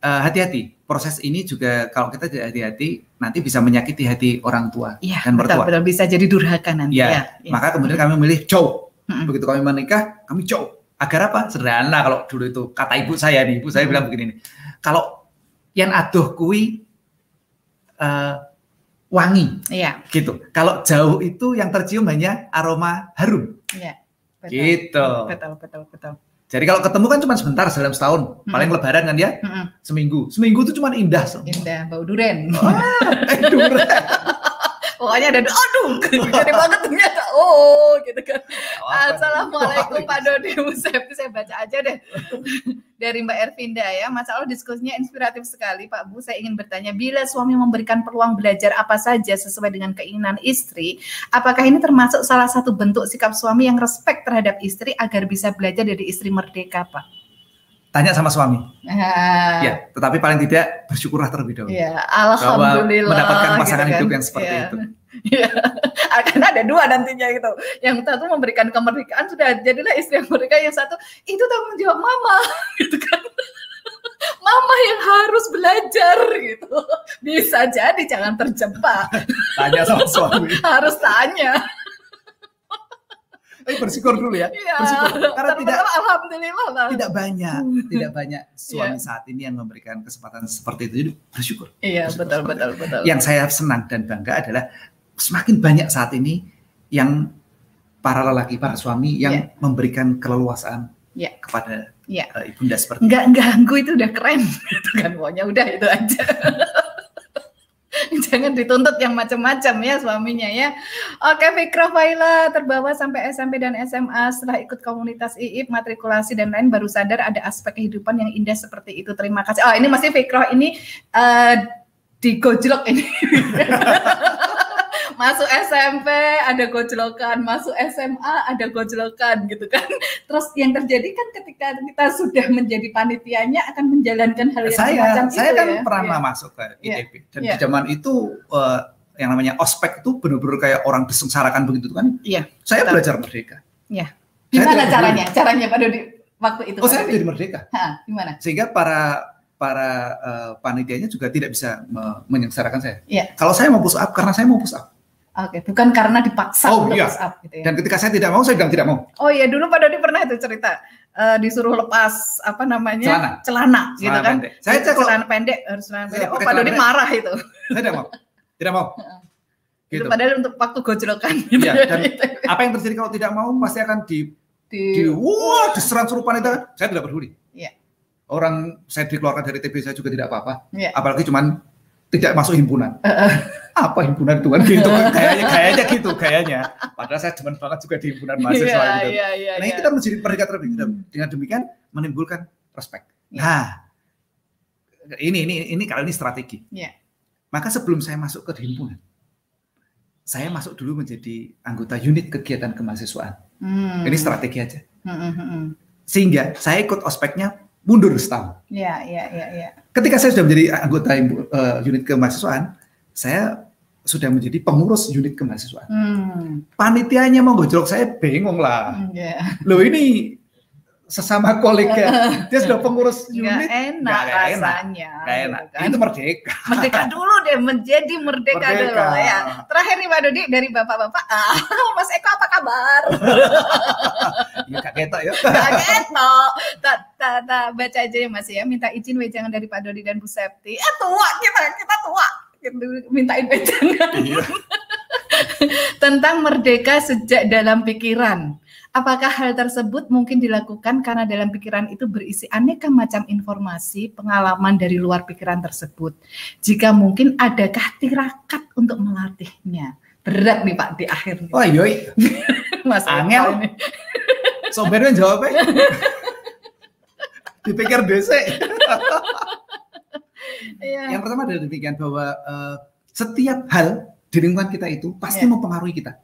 S2: uh, hati-hati, proses ini juga kalau kita tidak hati-hati nanti bisa menyakiti hati orang tua
S1: Iya,
S2: dan mertua.
S1: betul bisa jadi durhaka nanti
S2: Iya,
S1: ya. iya.
S2: Maka kemudian kami memilih jauh.
S1: Mm-mm.
S2: Begitu kami menikah, kami jauh. Agar apa? Sederhana kalau dulu itu kata ibu saya nih, ibu saya
S1: Hmm.
S2: bilang begini nih. Kalau yang aduh kui eh, wangi
S1: Iya,
S2: gitu. Kalau jauh itu yang tercium hanya aroma harum.
S1: iya. Betul.
S2: Gitu.
S1: Betul betul betul.
S2: Jadi kalau ketemu kan cuma sebentar dalam setahun,
S1: Hmm.
S2: paling lebaran kan ya
S1: Mm-mm.
S2: seminggu. Seminggu itu cuma indah semua.
S1: Indah, bau duren.
S2: Eh, durian.
S1: Pokoknya ada aduh, gede banget ternyata. Oh, gitu kan. Assalamualaikum Pak Dodi Musepti, saya baca aja deh. Dari Mbak Ervinda ya, Mas Allah diskusinya inspiratif sekali Pak Bu. Saya ingin bertanya, bila suami memberikan peluang belajar apa saja sesuai dengan keinginan istri, apakah ini termasuk salah satu bentuk sikap suami yang respect terhadap istri agar bisa belajar dari istri merdeka Pak?
S2: Tanya sama suami.
S1: Ah,
S2: Ya, tetapi paling tidak bersyukurlah terlebih dahulu.
S1: Ya,
S2: Bahwa
S1: alhamdulillah.
S2: mendapatkan pasangan
S1: gitu kan.
S2: hidup yang seperti
S1: Iya.
S2: itu.
S1: Iya. Akan ada dua nantinya gitu. Yang satu memberikan kemerdekaan sudah jadilah istri yang merdeka, yang satu itu tanggung jawab mama gitu kan. Mama yang harus belajar gitu. Bisa jadi jangan terjebak.
S2: Tanya sama suami.
S1: Harus tanya.
S2: Eh, bersyukur dulu ya.
S1: Iya.
S2: Bersyukur. Karena tidak
S1: alhamdulillah lah.
S2: tidak banyak,
S1: Hmm.
S2: tidak banyak suami
S1: Iya.
S2: saat ini yang memberikan kesempatan seperti itu. Jadi bersyukur.
S1: Iya,
S2: Bersyukur
S1: betul betul betul.
S2: Yang saya senang dan bangga adalah semakin banyak saat ini yang para lelaki, para suami yang
S1: Iya.
S2: memberikan keleluasaan
S1: Iya.
S2: kepada
S1: Iya.
S2: eh, ibunda seperti itu.
S1: nggak ganggu itu udah keren gitu kan pokoknya udah itu aja jangan dituntut yang macam-macam ya suaminya ya. Oke Fikra Faila terbawa sampai SMP dan SMA setelah ikut komunitas IIP matrikulasi dan lain baru sadar ada aspek kehidupan yang indah seperti itu. Terima kasih. Oh ini masih Fikra ini eh, di gojlok ini masuk SMP ada gojlokan, masuk SMA ada gojlokan gitu kan. Terus yang terjadi kan ketika kita sudah menjadi panitianya akan menjalankan hal yang
S2: saya
S1: semacam
S2: saya
S1: itu
S2: kan
S1: ya.
S2: pernah
S1: Iya.
S2: masuk ke. ITB dan
S1: Iya.
S2: di zaman itu eh, yang namanya ospek itu benar-benar kayak orang disengsarakan begitu kan.
S1: Iya.
S2: Saya
S1: Betul.
S2: belajar merdeka.
S1: Iya. Gimana caranya? Caranya Pak Dodi waktu itu.
S2: Oh, saya menjadi merdeka.
S1: Hah, gimana?
S2: Sehingga para para eh, panitianya juga tidak bisa me- menyengsarakan saya.
S1: Iya.
S2: Kalau saya mau push up karena saya mau push up.
S1: Oke, bukan karena dipaksa
S2: Oh,
S1: untuk
S2: iya.
S1: push up gitu ya.
S2: Dan ketika saya tidak mau, saya bilang tidak mau.
S1: Oh iya, dulu Pak Dodi pernah itu cerita eh, disuruh lepas apa namanya?
S2: Celana.
S1: Celana, gitu
S2: Celana
S1: kan.
S2: pendek. Saya cek
S1: celana pendek harus celana
S2: Saya
S1: pendek. Oh,
S2: pakai
S1: Pak Dodi
S2: celana
S1: marah itu.
S2: saya tidak mau. Tidak mau.
S1: Itu
S2: Gitu.
S1: padahal untuk waktu gojlokan gitu.
S2: Iya,
S1: ya.
S2: dan apa yang terjadi kalau tidak mau pasti akan di,
S1: di,
S2: di wah diserang suruh panitera. Saya tidak peduli.
S1: Iya.
S2: Orang saya dikeluarkan dari TB saya juga tidak apa-apa.
S1: Iya.
S2: Apalagi cuman tidak masuk himpunan. apa himpunan itu kan gitu kayaknya kayaknya gitu kayaknya. Padahal saya demen banget juga di himpunan mahasiswa
S1: Iya,
S2: gitu.
S1: iya, iya,
S2: Nah,
S1: iya.
S2: ini kita menjadi mereka terlebih
S1: Hmm.
S2: dengan demikian menimbulkan respect.
S1: Iya.
S2: Nah, ini ini ini kali ini strategi.
S1: Iya.
S2: Maka sebelum saya masuk ke himpunan, saya masuk dulu menjadi anggota unit kegiatan kemahasiswaan.
S1: Hmm.
S2: Ini strategi aja.
S1: Hmm, hmm, hmm.
S2: Sehingga saya ikut ospeknya mundur setahun.
S1: Iya, iya, iya, iya.
S2: Ketika saya sudah menjadi anggota eh, unit kemahasiswaan, saya sudah menjadi pengurus unit kemahasiswaan.
S1: Hmm.
S2: Panitianya mau gojlok saya bingung lah.
S1: hmm, Iya.
S2: Loh ini sesama kolega, dia sudah pengurus unit,
S1: enak
S2: nggak enak.
S1: rasanya.
S2: Gak
S1: gitu
S2: enak.
S1: kan.
S2: Itu merdeka.
S1: Merdeka dulu deh, menjadi merdeka,
S2: Merdeka.
S1: dulu ya. Terakhir nih Pak Dodi dari bapak-bapak, ah, Mas Eko apa kabar?
S2: Ya gak ketok ya.
S1: Gak gitu. Tak, tak, tak, baca aja ya Mas ya. Minta izin wejangan dari Pak Dodi dan Bu Septi. Eh tua kita, kita tua. Gitu, Mintain wejangan.
S2: Iya.
S1: Tentang merdeka sejak dalam pikiran. Apakah hal tersebut mungkin dilakukan karena dalam pikiran itu berisi aneka macam informasi, pengalaman dari luar pikiran tersebut? Jika mungkin, adakah tirakat untuk melatihnya? Berat nih Pak di akhir. nih.
S2: Wah yoi,
S1: Mas
S2: Angel. sobernya jawabnya. Dipikir DC.
S1: Iya.
S2: Yang pertama adalah demikian bahwa eh, setiap hal di lingkungan kita itu pasti
S1: Ya.
S2: mempengaruhi kita.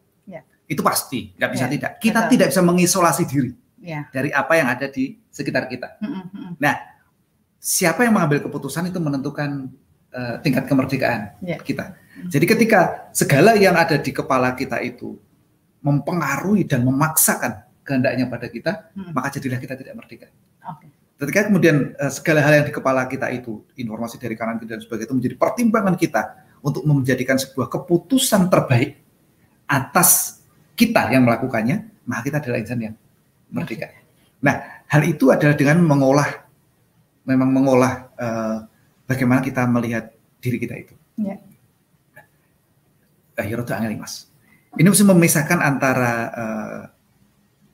S1: Ya.
S2: Itu pasti, nggak bisa
S1: Ya,
S2: tidak. Kita
S1: betul.
S2: tidak bisa mengisolasi diri
S1: Iya.
S2: dari apa yang ada di sekitar kita.
S1: Mm, mm, mm.
S2: Siapa yang mengambil keputusan itu menentukan eh, tingkat kemerdekaan
S1: Ya.
S2: kita. Jadi ketika segala yang ada di kepala kita itu mempengaruhi dan memaksakan kehendaknya pada kita,
S1: Mm.
S2: maka jadilah kita tidak merdeka.
S1: Oke.
S2: Ketika kemudian eh, segala hal yang di kepala kita itu, informasi dari kanan kiri dan sebagainya itu menjadi pertimbangan kita untuk menjadikan sebuah keputusan terbaik atas kita yang melakukannya, maka kita adalah insan yang merdeka. Nah, hal itu adalah dengan mengolah, memang mengolah eh, bagaimana kita melihat diri kita itu.
S1: Ya.
S2: Akhirnya itu angel, mas. Ini mesti memisahkan antara eh,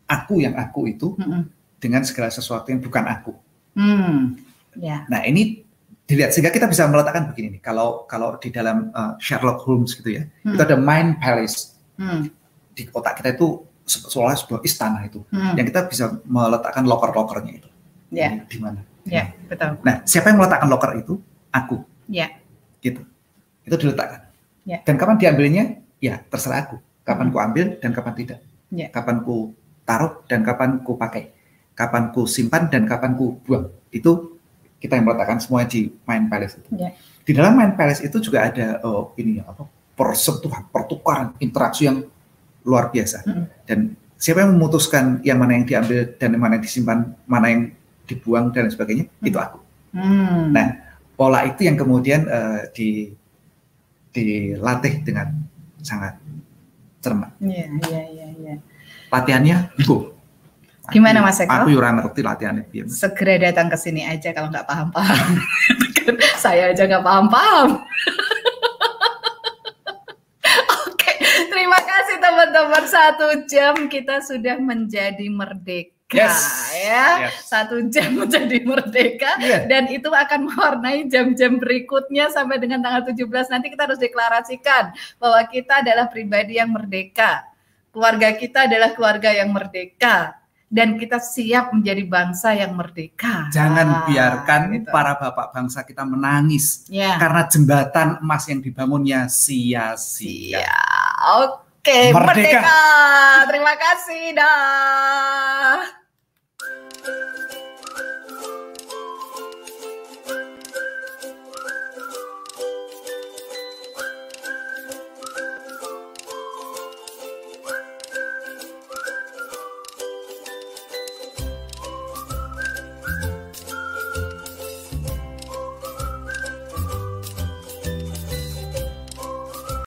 S2: aku yang aku itu
S1: Mm, mm.
S2: dengan segala sesuatu yang bukan aku.
S1: Hmm. Ya.
S2: Nah ini dilihat sehingga kita bisa meletakkan begini nih. Kalau kalau di dalam uh, Sherlock Holmes gitu ya,
S1: Hmm.
S2: itu ada mind palace
S1: Hmm.
S2: Di otak kita itu se- seolah sebuah istana itu,
S1: Hmm.
S2: yang kita bisa meletakkan loker-lokernya itu.
S1: Ya.
S2: Di- mana?
S1: Ya, betul.
S2: Nah, siapa yang meletakkan loker itu? Aku,
S1: Ya.
S2: gitu. Itu diletakkan.
S1: Ya.
S2: Dan kapan diambilnya? Ya, terserah aku. Kapan ku ambil dan kapan tidak.
S1: Ya.
S2: Kapan ku taruh dan kapan ku pakai. Kapan ku simpan dan kapan ku buang. Itu kita yang meletakkan semua di Mind Palace itu.
S1: Ya.
S2: Di dalam Mind Palace itu juga ada oh, ini apa? persentuhan, pertukaran, interaksi yang luar biasa.
S1: Mm.
S2: Dan siapa yang memutuskan yang mana yang diambil dan yang mana yang disimpan, mana yang dibuang dan sebagainya,
S1: Mm.
S2: itu aku.
S1: Hmm.
S2: Nah, pola itu yang kemudian eh, di dilatih dengan sangat cermat.
S1: Iya, iya, iya, iya.
S2: Latihannya bu.
S1: Gimana, Mas Eko?
S2: Aku ora ngerti latihannya piye.
S1: Segera datang ke sini aja kalau nggak paham-paham. Saya aja nggak paham-paham. Oke, terima teman-teman. Satu jam kita sudah menjadi merdeka.
S2: Yes.
S1: Ya,
S2: Yes.
S1: satu jam menjadi merdeka.
S2: Iya.
S1: dan itu akan mewarnai jam-jam berikutnya sampai dengan tanggal 17 nanti kita harus deklarasikan bahwa kita adalah pribadi yang merdeka. Keluarga kita adalah keluarga yang merdeka dan kita siap menjadi bangsa yang merdeka.
S2: Jangan
S1: Ah,
S2: biarkan
S1: gitu.
S2: para bapak bangsa kita menangis
S1: ya.
S2: karena jembatan emas yang dibangunnya sia-sia.
S1: Ya, Oke,
S2: merdeka.
S1: merdeka. Terima kasih. Dah.